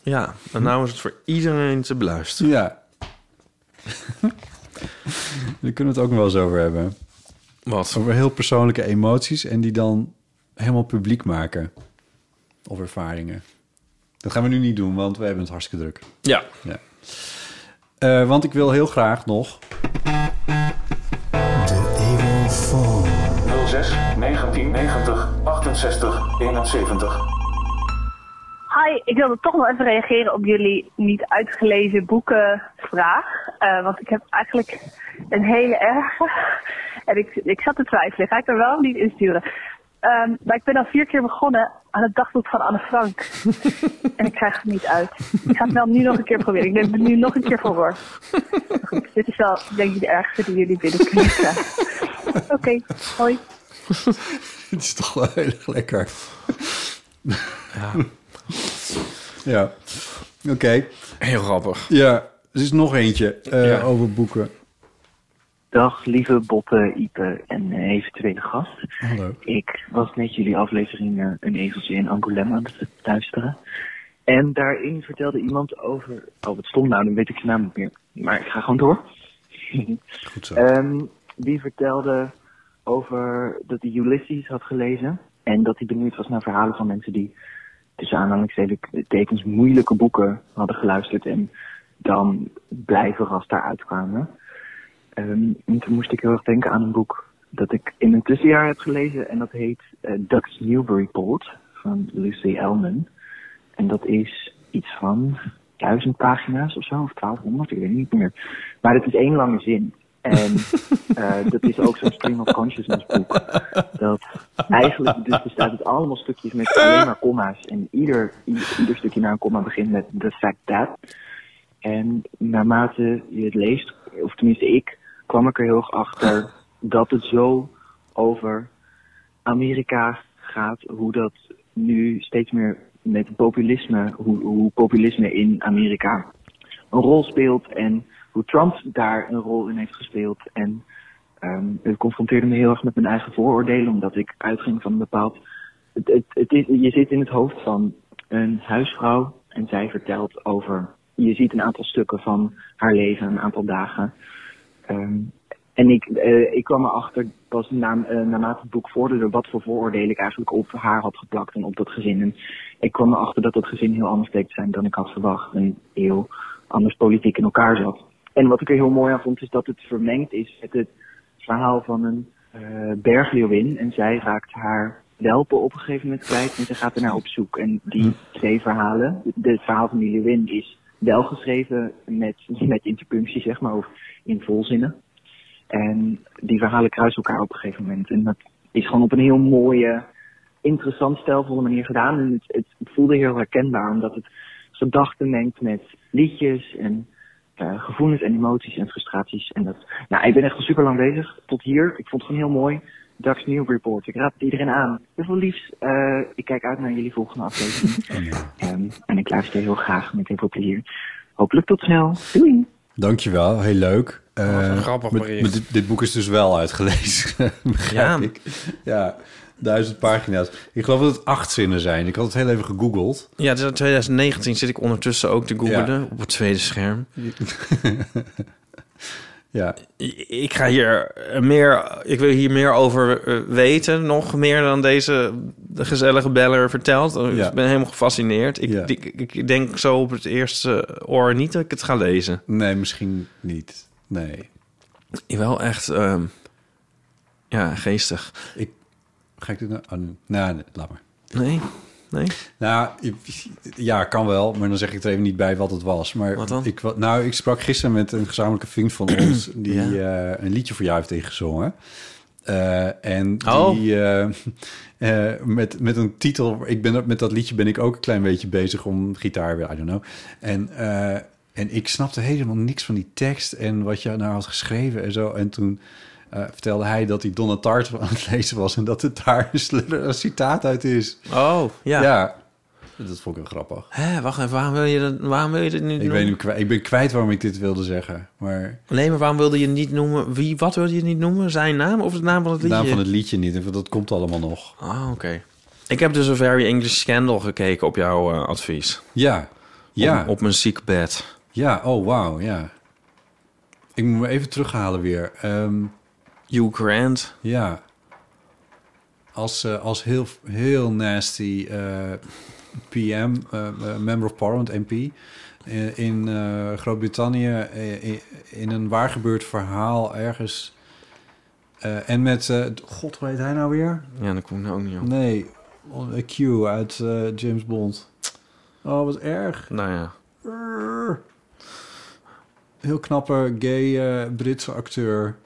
Ja, en nou is het voor iedereen te beluisteren. Ja. [LAUGHS] Daar kunnen we het ook nog wel eens over hebben. Wat? Over heel persoonlijke emoties en die dan helemaal publiek maken. Of ervaringen. Dat gaan we nu niet doen, want we hebben het hartstikke druk. Ja. Ja. Eh, want ik wil heel graag nog... 06 1990 68 71. Hi, ik wilde toch nog even reageren op jullie niet uitgelezen boekenvraag. Eh, want ik heb eigenlijk een hele erge. [LAUGHS] En ik, ik zat te twijfelen, ga ik er wel of niet insturen? Ehm, maar ik ben al vier keer begonnen aan het dagboek van Anne Frank. [LAUGHS] en ik krijg het niet uit. Ik ga het wel nu nog een keer proberen. Ik neem het nu nog een keer voor hoor. Goed, [LAUGHS] dit is wel, denk ik, de ergste die jullie binnen kunnen krijgen. Oké, hoi. [LAUGHS] Het is toch wel heel erg lekker. Ja. Ja. Oké. Heel grappig. Ja, er is nog eentje eh, Ja. over boeken. Dag lieve Botte, Ipe en eh, eventuele gast. Hallo. Ik was net jullie aflevering eh, Een ezeltje in Angoulême aan het luisteren. En daarin vertelde iemand over... Oh, wat stond nou? Dan weet ik zijn naam niet meer. Maar ik ga gewoon door. [LAUGHS] Goed zo. Ehm, die vertelde over dat hij Ulysses had gelezen. En dat hij benieuwd was naar verhalen van mensen die tussen aanhalingstekens moeilijke boeken hadden geluisterd. En dan blij verrast daaruit kwamen. Ehm, en toen moest ik heel erg denken aan een boek dat ik in mijn tussenjaar heb gelezen. En dat heet eh, Ducks Newburyport van Lucy Elman. En dat is iets van duizend pagina's of zo, of 1200, ik weet het niet meer. Maar het is één lange zin. En [LAUGHS] eh, dat is ook zo'n stream of consciousness boek. Dat eigenlijk dus bestaat uit allemaal stukjes met alleen maar komma's. En ieder, ieder, stukje na een komma begint met the fact that. En naarmate je het leest, of tenminste ik, kwam ik er heel erg achter [LAUGHS] dat het zo over Amerika gaat, hoe dat nu steeds meer met populisme, hoe, hoe populisme in Amerika een rol speelt en hoe Trump daar een rol in heeft gespeeld. En ehm het confronteerde me heel erg met mijn eigen vooroordelen, omdat ik uitging van een bepaald. Het, het, het is, je zit in het hoofd van een huisvrouw en zij vertelt over. Je ziet een aantal stukken van haar leven, een aantal dagen. Ehm, en ik, eh, ik kwam erachter pas na, eh, naarmate het boek vorderde wat voor vooroordelen ik eigenlijk op haar had geplakt en op dat gezin. En ik kwam erachter dat dat gezin heel anders te zijn dan ik had verwacht en heel anders politiek in elkaar zat. En wat ik er heel mooi aan vond is dat het vermengd is met het verhaal van een eh bergleeuwin. En zij raakt haar welpen op een gegeven moment kwijt en ze gaat er naar op zoek. En die twee verhalen, het verhaal van die leeuwin is wel geschreven met, [LAUGHS] met interpunctie, zeg maar, of in volzinnen. En die verhalen kruisen elkaar op een gegeven moment. En dat is gewoon op een heel mooie, interessant, stijlvolle manier gedaan. En het, het voelde heel herkenbaar, omdat het gedachten mengt met liedjes en eh, gevoelens en emoties en frustraties. En dat, nou, ik ben echt al super lang bezig. Tot hier. Ik vond het gewoon heel mooi. Ducks New Report. Ik raad het iedereen aan. Heel veel liefs. Eh, ik kijk uit naar jullie volgende aflevering. Ehm, en ik luister heel graag met heel veel plezier. Hopelijk tot snel. Doei! Dankjewel, heel leuk. Een Eh, grappig met- dit, dit boek is dus wel uitgelezen, [LAUGHS] begrijp Ja. ik. Ja, duizend pagina's. Ik geloof dat het acht zinnen zijn. Ik had het heel even gegoogeld. Ja, het is uit 2019 zit ik ondertussen ook te googlen Ja. op het tweede scherm. [LAUGHS] Ja, ik ga hier meer, ik wil hier meer over eh, weten, nog meer dan deze de gezellige beller vertelt. Ja. Ik ben helemaal gefascineerd. Ik, Ja. ik, ik denk zo op het eerste oor niet dat ik het ga lezen. nee, misschien niet. Nee. Wel echt, ehm, ja, geestig. Ik, ga ik dit nou... Oh, nee. Nou, nee, laat maar. Nee, nee. Nou, ja, kan wel, maar dan zeg ik er even niet bij wat het was. Maar Wat dan? Ik, nou, ik sprak gisteren met een gezamenlijke vriend van ons... [CLEARS THROAT] die Ja. eh, een liedje voor jou heeft ingezongen. Eh, en Oh. die [LAUGHS] eh, met, met een titel... Ik ben, met dat liedje ben ik ook een klein beetje bezig om gitaar weer, I don't know. En, en ik snapte helemaal niks van die tekst en wat je nou had geschreven en zo. En toen eh, vertelde hij dat hij Donna Tartt aan het lezen was... en dat het daar een citaat uit is. Oh, ja. Ja, dat vond ik wel grappig. Hè, wacht even, waarom wil je, dat, waarom wil je dit niet Ik, noemen? weet nu, ik ben kwijt waarom ik dit wilde zeggen. Maar Nee, maar waarom wilde je niet noemen? Wie, wat wilde je niet noemen? Zijn naam of de naam van het de liedje? naam van het liedje niet. Dat komt allemaal nog. Ah, oké. Ik heb dus een Very English Scandal gekeken op jouw eh, advies. Ja. Ja. Op, op mijn ziekbed. Ja. Oh, wauw. Ja. Ik moet me even terughalen weer. Ehm, Hugh Grant. ja. Als, eh, als heel, heel nasty eh, PM, eh, Member of Parliament, MP... in Groot-Brittannië in, een waargebeurd verhaal ergens... en met... God, hoe heet hij nou weer? Ja, daar kom ik nou ook niet op. Nee, een Q uit James Bond. Oh, wat erg. Nou ja. Heel knappe, gay Britse acteur.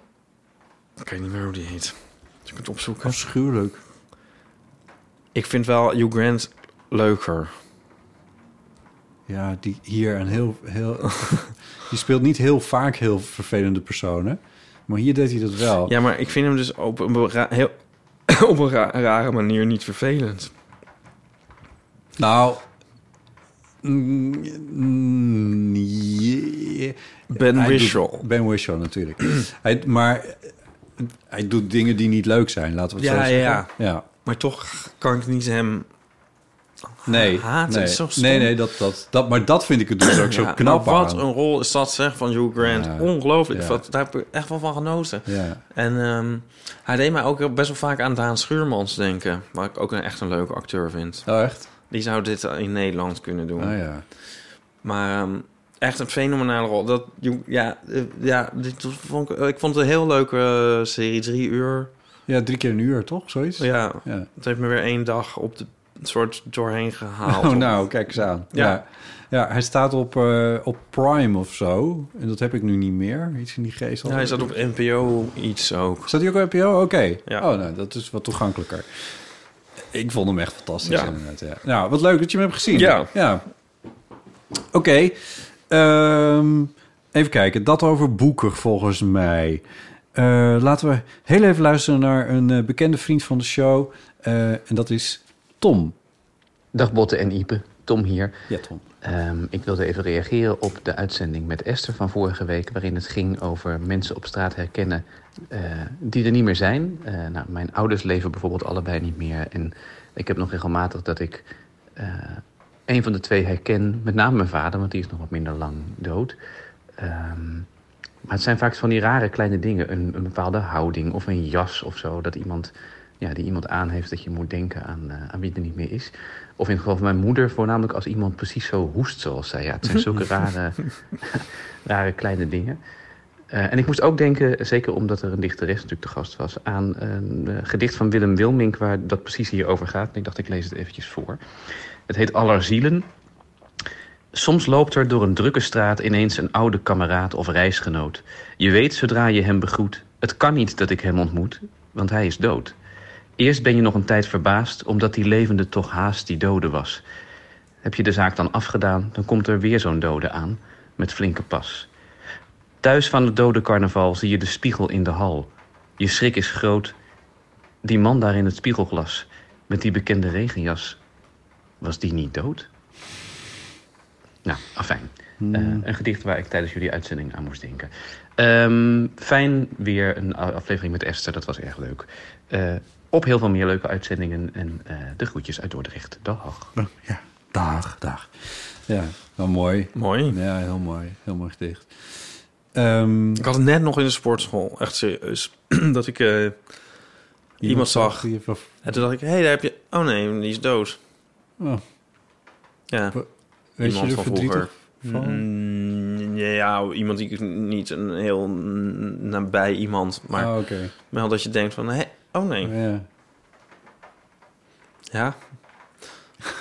Ik weet niet meer hoe die heet. Dus ik moet opzoeken. Afschuwelijk. Ik vind wel Hugh Grant leuker. Ja, die hier een heel... heel [LAUGHS] die speelt niet heel vaak heel vervelende personen. Maar hier deed hij dat wel. Ja, maar ik vind hem dus op een, ra- heel, [COUGHS] op een ra- rare manier niet vervelend. Nou... mm, mm, yeah. Ben doet- Ben Whishaw, natuurlijk. hij, maar hij doet dingen die niet leuk zijn, laten we het Ja, zo zeggen. ja. ja. Maar toch kan ik niet hem... Nee, Haat nee. nee, nee dat, dat, dat, maar dat vind ik het dus ook [CLEARS THROAT] zo knap maar wat aan. een rol is dat zeg van Hugh Grant. Ja. Ongelooflijk. Wat, daar heb ik echt wel van genoten. Ja. En ehm, hij deed mij ook best wel vaak aan Daan Schuurmans denken. Waar ik ook een, echt een leuke acteur vind. Oh, echt? Die zou dit in Nederland kunnen doen. Oh ja. Maar ehm, echt een fenomenale rol. Dat, ja, eh, ja dit vond ik, ik vond het een heel leuke eh, serie. Drie uur. Ja, drie keer een uur, toch? Zoiets? Ja, Ja. het heeft me weer één dag op de soort doorheen gehaald. Oh, nou, kijk eens aan. Ja. Ja. ja. hij staat op, eh, op Prime of zo. En dat heb ik nu niet meer. Iets in die geest. Ja, hij zat op NPO iets ook. Staat hij ook op NPO? Oké. Ja. Oh, nou, dat is wat toegankelijker. Ik vond hem echt fantastisch. Inderdaad, Ja. Nou, wat leuk dat je hem hebt gezien. Ja. ja. Oké. Ehm, even kijken. Dat over boeken volgens mij. Eh, laten we heel even luisteren naar een eh, bekende vriend van de show. Eh, en dat is Tom. Dag Botte en Ipe, Tom hier. Ja, Tom. Ehm, ik wilde even reageren op de uitzending met Esther van vorige week... waarin het ging over mensen op straat herkennen die er niet meer zijn. Nou, mijn ouders leven bijvoorbeeld allebei niet meer. En ik heb nog regelmatig dat ik een van de twee herken. Met name mijn vader, want die is nog wat minder lang dood. Ehm, maar het zijn vaak van die rare kleine dingen. Een, een bepaalde houding of een jas of zo. Dat iemand, ja, die iemand aan heeft dat je moet denken aan, eh, aan wie er niet meer is. Of in het geval van mijn moeder, voornamelijk als iemand precies zo hoest zoals zij. Ja, het zijn zulke [LAUGHS] rare, [LAUGHS] rare kleine dingen. Eh, en ik moest ook denken, zeker omdat er een dichteres natuurlijk te gast was... aan een eh, gedicht van Willem Wilmink waar dat precies hierover gaat. En ik dacht, ik lees het eventjes voor. Het heet Allerzielen. Soms loopt er door een drukke straat ineens een oude kameraad of reisgenoot. Je weet zodra je hem begroet, het kan niet dat ik hem ontmoet, want hij is dood. Eerst ben je nog een tijd verbaasd, omdat die levende toch haast die dode was. Heb je de zaak dan afgedaan, dan komt er weer zo'n dode aan, met flinke pas. Thuis van het dode carnaval zie je de spiegel in de hal. Je schrik is groot. Die man daar in het spiegelglas, met die bekende regenjas, was die niet dood? Nou, afijn. Eh, een gedicht waar ik tijdens jullie uitzending aan moest denken. Ehm, fijn weer een aflevering met Esther, dat was erg leuk. Eh, op heel veel meer leuke uitzendingen en eh, de groetjes uit Dordrecht. Dag. Ja, dag, dag. Ja, wel mooi. Mooi. Ja, heel mooi. Heel mooi gedicht. Ehm, Ik had het net nog in de sportschool, echt serieus, [CLEARS THROAT] dat ik eh, iemand, zag. En toen dacht ik, hé, hey, daar heb je... Oh nee, die is dood. Oh, Ja, weet je iemand er van verdrietig vroeger. van? Mm, ja, iemand die niet een heel nabij iemand, maar Ah, wel dat je denkt van, hé, oh nee, Ja. ja.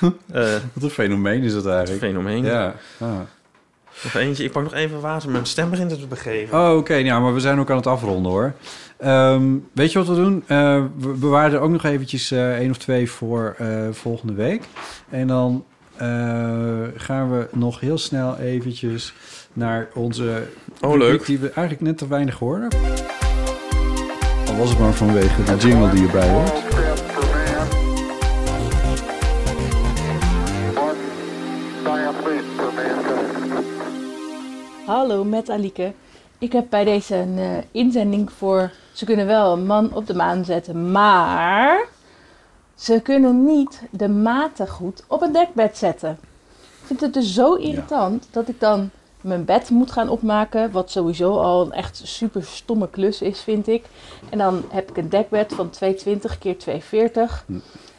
[LAUGHS] Eh, Wat een fenomeen is dat eigenlijk. fenomeen. Ja. Ah. Nog eentje, ik pak nog even water, mijn stem begint het te begeven. Oh, oké. Ja, maar we zijn ook aan het afronden, hoor. Ehm, weet je wat we doen? Eh, we bewaren er ook nog eventjes eh één of twee voor eh, volgende week. En dan eh, gaan we nog heel snel eventjes naar onze... Oh, rubriek leuk. Die we eigenlijk net te weinig hoorden. Al was het maar vanwege de jingle die erbij hoort. Hallo, met Alieke. Ik heb bij deze een eh, inzending voor... Ze kunnen wel een man op de maan zetten, maar... Ze kunnen niet de maten goed op een dekbed zetten. Ik vind het dus zo irritant dat ik dan mijn bed moet gaan opmaken. Wat sowieso al een echt super stomme klus is, vind ik. En dan heb ik een dekbed van 220 keer 240.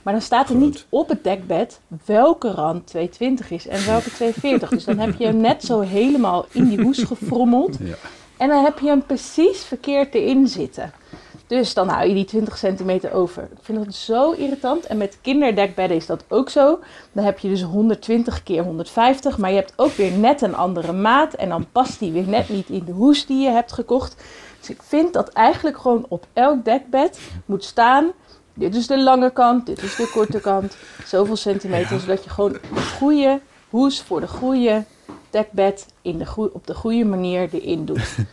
Maar dan staat er niet op het dekbed welke rand 220 is en welke [LAUGHS] 240. Dus dan heb je hem net zo helemaal in die hoes gefrommeld. Ja. En dan heb je hem precies verkeerd erin zitten. Dus dan hou je die 20 centimeter over. Ik vind dat zo irritant. En met kinderdekbedden is dat ook zo. Dan heb je dus 120 keer 150. Maar je hebt ook weer net een andere maat. En dan past die weer net niet in de hoes die je hebt gekocht. Dus ik vind dat eigenlijk gewoon op elk dekbed moet staan. Dit is de lange kant, dit is de korte kant. Zoveel centimeter, zodat je gewoon de goede hoes voor de goede dekbed in de goe- op de goede manier erin doet. [LAUGHS]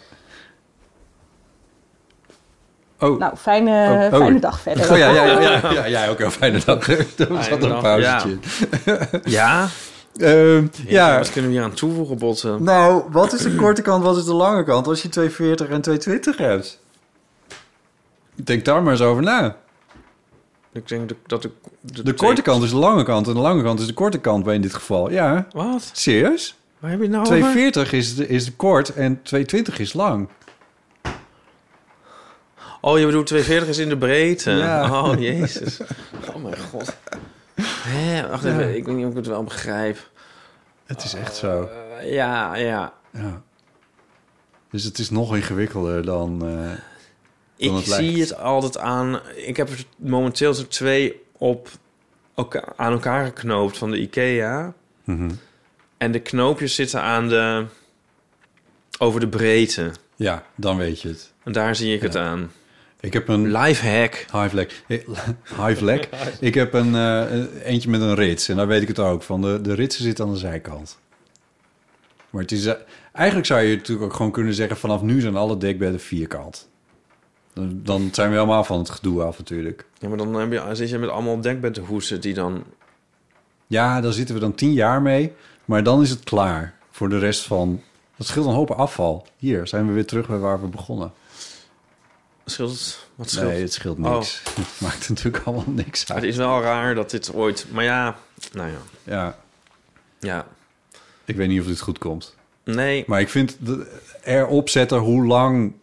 Oh. Nou, fijne, Oh, oh. fijne dag verder. Oh, ja, ja, ja, ja, ja, [LAUGHS] jij ook een fijne dag. [LAUGHS] Er zat een pauzetje in. Ja? Ehm, ja. Wat kunnen we hier aan toevoegen, Botten? Nou, wat is de korte kant, wat is de lange kant als je 240 en 220 hebt? Denk daar maar eens over na. Ik denk dat- dat de... De korte kant is de lange kant en de lange kant is de korte kant bij in dit geval. Ja. Wat? Serieus? Waar heb je nou over? 240 is, de, is kort en 220 is lang. Oh, je bedoelt 240 is in de breedte? Ja. Oh, jezus. [LAUGHS] Oh, mijn god. Hé, wacht Ja. even. Ik weet niet of ik het wel begrijp. Het is echt zo. Eh, ja, ja. Ja. Dus het is nog ingewikkelder dan, eh, Ik het lijkt. zie het altijd aan... Ik heb er momenteel zo twee op elka- aan elkaar geknoopt van de IKEA. Mhm. En de knoopjes zitten aan de... over de breedte. Ja, dan weet je het. En daar zie ik het aan. Ik heb een... Lifehack. Hive [LAUGHS] Hive Ik heb een, eh, een- eentje met een rits. En daar weet ik het ook van. De, de ritsen zitten aan de zijkant. Maar het is... eh, eigenlijk zou je natuurlijk ook gewoon kunnen zeggen... vanaf nu zijn alle dekbedden vierkant. Dan, dan zijn we helemaal van het gedoe af natuurlijk. Ja, maar dan heb je, zit je met allemaal dekbeddenhoesen die dan... Ja, daar zitten we dan tien jaar mee. Maar dan is het klaar voor de rest van... Dat scheelt een hoop afval. Hier zijn we weer terug bij waar we begonnen. Scheelt het? Wat scheelt? Nee, het scheelt niks. Oh. [LAUGHS] Het maakt natuurlijk allemaal niks uit. het is wel raar dat dit ooit... Maar ja, nou ja. Ja, Ja. ik weet niet of dit goed komt. Nee. Maar ik vind erop zetten hoe lang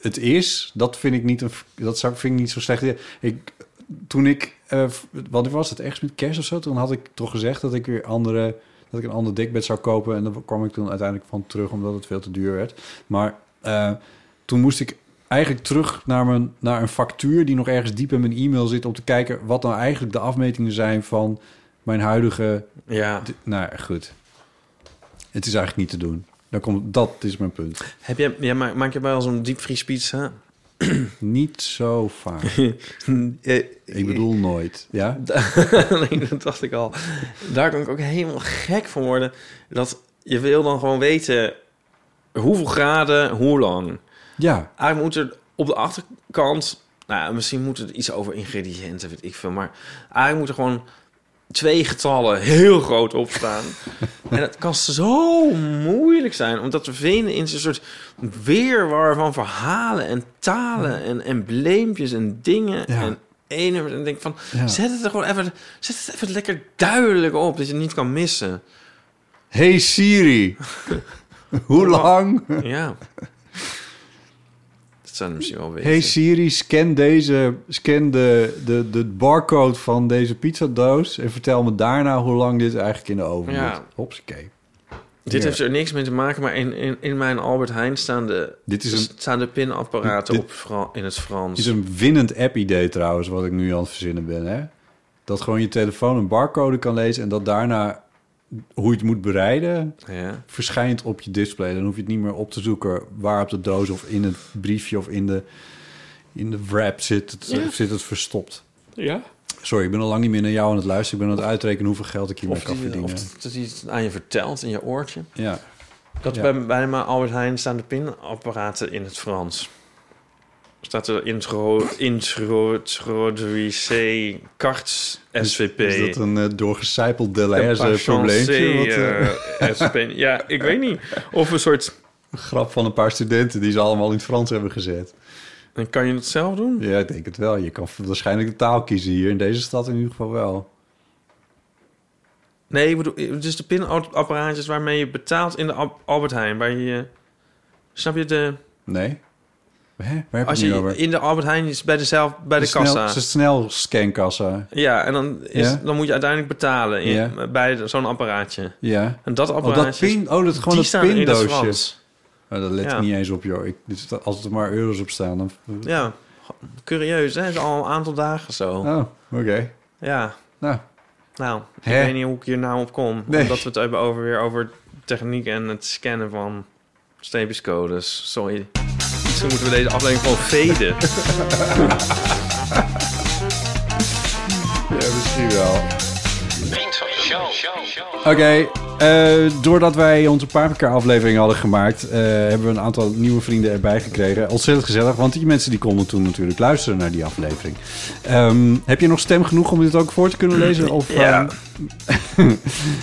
het is, dat vind ik niet, een, dat zou, vind ik niet zo slecht. Ik, toen ik, eh, wat was het, ergens met kerst of zo, toen had ik toch gezegd dat ik weer andere, dat ik een ander dekbed zou kopen. En daar kwam ik toen uiteindelijk van terug, omdat het veel te duur werd. Maar eh, toen moest ik eigenlijk terug naar, mijn, naar een factuur die nog ergens diep in mijn e-mail zit... om te kijken wat nou eigenlijk de afmetingen zijn van mijn huidige... Ja. Nou, goed. Het is eigenlijk niet te doen. Daar komt, dat is mijn punt. Heb je, ja, maak, maak je wel een diepvriespizza? [CLEARS THROAT] Niet zo vaak. [LAUGHS] Eh, ik bedoel nooit. Ja? [LAUGHS] nee, dat dacht ik al. Daar kan ik ook helemaal gek van worden. Dat je wil dan gewoon weten hoeveel graden, hoe lang. Ja. Eigenlijk moet er op de achterkant... Nou, misschien moet er iets over ingrediënten, weet ik veel. Maar eigenlijk moet er gewoon twee getallen heel groot opstaan. [LAUGHS] en het kan zo moeilijk zijn om dat te vinden in zo'n soort weerwar van verhalen en talen en embleempjes en dingen Ja. en ene en denk van Ja. zet het er gewoon even zet het even lekker duidelijk op dat je het niet kan missen. Hey Siri. [LAUGHS] Hoe lang? Ja. Dat misschien wel weten. Hey Siri, scan, deze, scan de, de, de barcode van deze pizzadoos... en vertel me daarna hoe lang dit eigenlijk in de oven Ja. moet. Hopsakee. Dit heeft er niks mee te maken, maar in, in, in mijn Albert Heijn staan de, Dit is een- staan de pinapparaten Dit- op Fra- in het Frans. is een winnend app-idee trouwens, wat ik nu aan het verzinnen ben. Hè? Dat gewoon je telefoon een barcode kan lezen... en dat daarna, hoe je het moet bereiden... Ja. verschijnt op je display. Dan hoef je het niet meer op te zoeken... waar op de doos of in het briefje of in de, in de wrap zit het, Ja. zit het verstopt. Ja. Sorry, ik ben al lang niet meer naar jou aan het luisteren. Ik ben aan het uitrekenen hoeveel geld ik hiermee kan die, verdienen. of dat hij het aan je vertelt in je oortje. Ja. Dat Ja. bij, bij mijn Albert Heijn staan de pinapparaten in het Frans. Staat er intro, introduce cartes SVP. Is dat een uh, doorgecijpeld Deleuze Een probleempje? Wat, eh, eh. [LAUGHS] Ja, ik weet niet. Of een soort... Een grap van een paar studenten die ze allemaal in het Frans hebben gezet. En kan je het zelf doen? Ja, ik denk het wel. Je kan waarschijnlijk de taal kiezen hier. In deze stad in ieder geval wel. Nee, ik bedoel, dus de pinapparaatjes waarmee je betaalt in de Al- Albert Heijn. Waar je, snap je de... Nee? Hè? Waar heb Als je over? in de Albert Heijn is bij, de zelf, bij de, kassa. Snel, een snel scankassa. Ja, en dan, is, Ja? dan moet je uiteindelijk betalen in, Ja. bij de- zo'n apparaatje. Ja. En dat Oh, apparaatje... dat pin, oh, dat gewoon dat pindoosje. Oh, dat let Ja. niet eens op, joh. Ik, als er maar euro's op staan, dan... Ja, curieus, hè? Het is al een aantal dagen zo. Oh, oké. Ja. Nou. Nou, ik Hè? weet niet hoe ik hier nou op kom. Nee. Omdat we het hebben over, weer over techniek en het scannen van streepjescodes. Sorry. Misschien moeten we deze aflevering gewoon veden. [LAUGHS] Ja, misschien wel. Oké, eh, doordat wij onze paprika aflevering hadden gemaakt... eh, hebben we een aantal nieuwe vrienden erbij gekregen. Ontzettend gezellig, want die mensen die konden toen natuurlijk luisteren naar die aflevering. Ehm, heb je nog stem genoeg om dit ook voor te kunnen lezen? Of, Ja. ehm,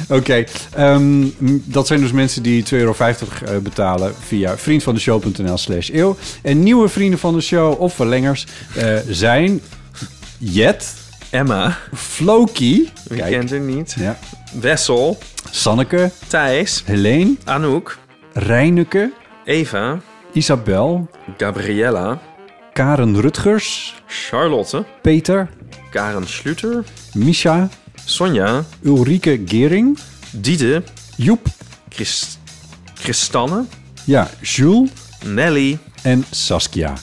[LAUGHS] Oké, ehm, dat zijn dus mensen die 2,50 euro eh, betalen via vriendvandeshow.nl slash eeuw. En nieuwe vrienden van de show of verlengers eh, zijn Jet... Emma. Floki. Wie kent niet? Ja. Wessel. Sanneke. Thijs. Helene. Anouk. Reineke. Eva. Isabel. Gabriella. Karen Rutgers. Charlotte. Peter. Karen Schluter. Misha. Sonja. Ulrike Gering. Diede. Joep. Christ Christanne. Ja, Jules. Nelly. En Saskia.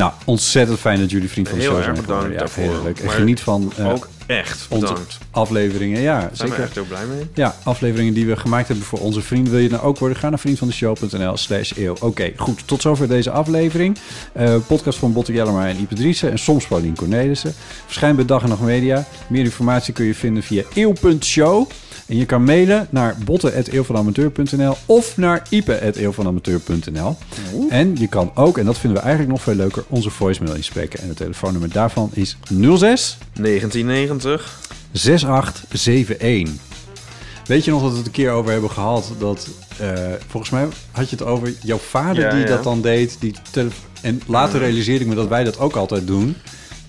Nou, ontzettend fijn dat jullie vriend van de Heel show erg zijn bedankt geworden. Ja, daarvoor. heel leuk. En Maar geniet van eh, ook echt onze bedankt. afleveringen. Ja, zijn we zeker. echt heel blij mee. Ja, afleveringen die we gemaakt hebben voor onze vrienden. Wil je nou ook worden? Ga naar vriendvandeshow.nl slash eeuw. Oké, goed. Tot zover deze aflevering. Eh, podcast van Botte Jellema en Ipe Driessen. En soms Paulien Cornelissen. Verschijnt bij Dag en Nacht Media. Meer informatie kun je vinden via eeuw.show. En je kan mailen naar botten.eeuwvanamateur.nl of naar ipe.eeuwvanamateur.nl. En je kan ook, en dat vinden we eigenlijk nog veel leuker, onze voicemail inspreken. En het telefoonnummer daarvan is 06 1990 6871. Weet je nog dat we het een keer over hebben gehad? Dat eh, volgens mij had je het over jouw vader Ja, die ja. dat dan deed. Die en later realiseerde ik me dat wij dat ook altijd doen.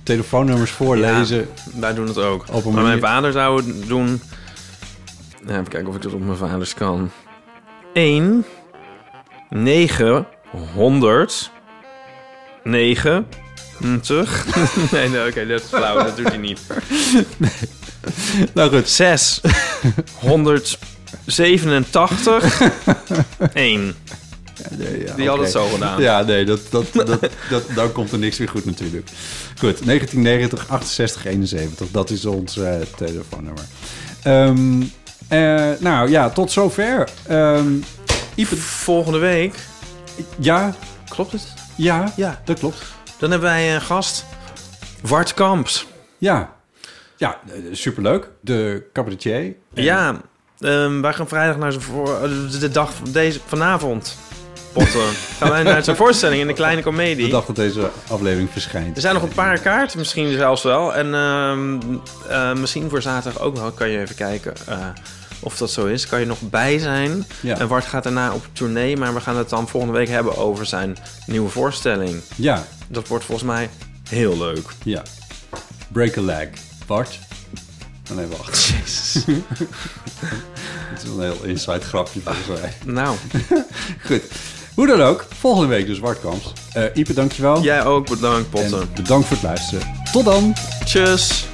Telefoonnummers voorlezen. Wij doen het ook. Op een maar mijn vader zou het doen... Nou, even kijken of ik dat op mijn vaders kan. 1, 9, 100, 9, 90. nee, nee oké, dat is flauw. Dat doet hij niet. Nou goed. 6, 187, 1. Nee, ja, Die had oké. het zo gedaan. Ja, nee, dat, dat, dat, dat, dan komt er niks meer goed natuurlijk. Goed, 1990 68 71. Dat is ons eh, telefoonnummer. Ehm, eh, nou ja, tot zover. Ipe, Volgende week. ja, Klopt het? ja, Ja. dat klopt. Dan hebben wij een gast. Wart Kamps. Ja, ja eh, superleuk. De cabaretier. Ja, ehm, wij gaan vrijdag naar zijn voor, eh, de dag van deze vanavond. Potten. gaan wij naar zijn voorstelling in de kleine De komedie. dag dat deze aflevering verschijnt. Er zijn nog een paar kaarten, misschien zelfs wel. En ehm, eh, misschien voor zaterdag ook wel. Kan je even kijken eh, of dat zo is. Kan je nog bij zijn. Ja. En Wart gaat daarna op tournee. Maar we gaan het dan volgende week hebben over zijn nieuwe voorstelling. Ja, Dat wordt volgens mij heel leuk. ja. Break a leg. Bart? Oh, nee, wacht. [LAUGHS] Jezus. [LAUGHS] Het is een heel inside grapje volgens mij. Nou. [LAUGHS] Goed. Hoe dan ook, volgende week dus Wartkamps. Uh, Ipe, dankjewel. Jij ook, bedankt Potten. En bedankt voor het luisteren. Tot dan. Tjus.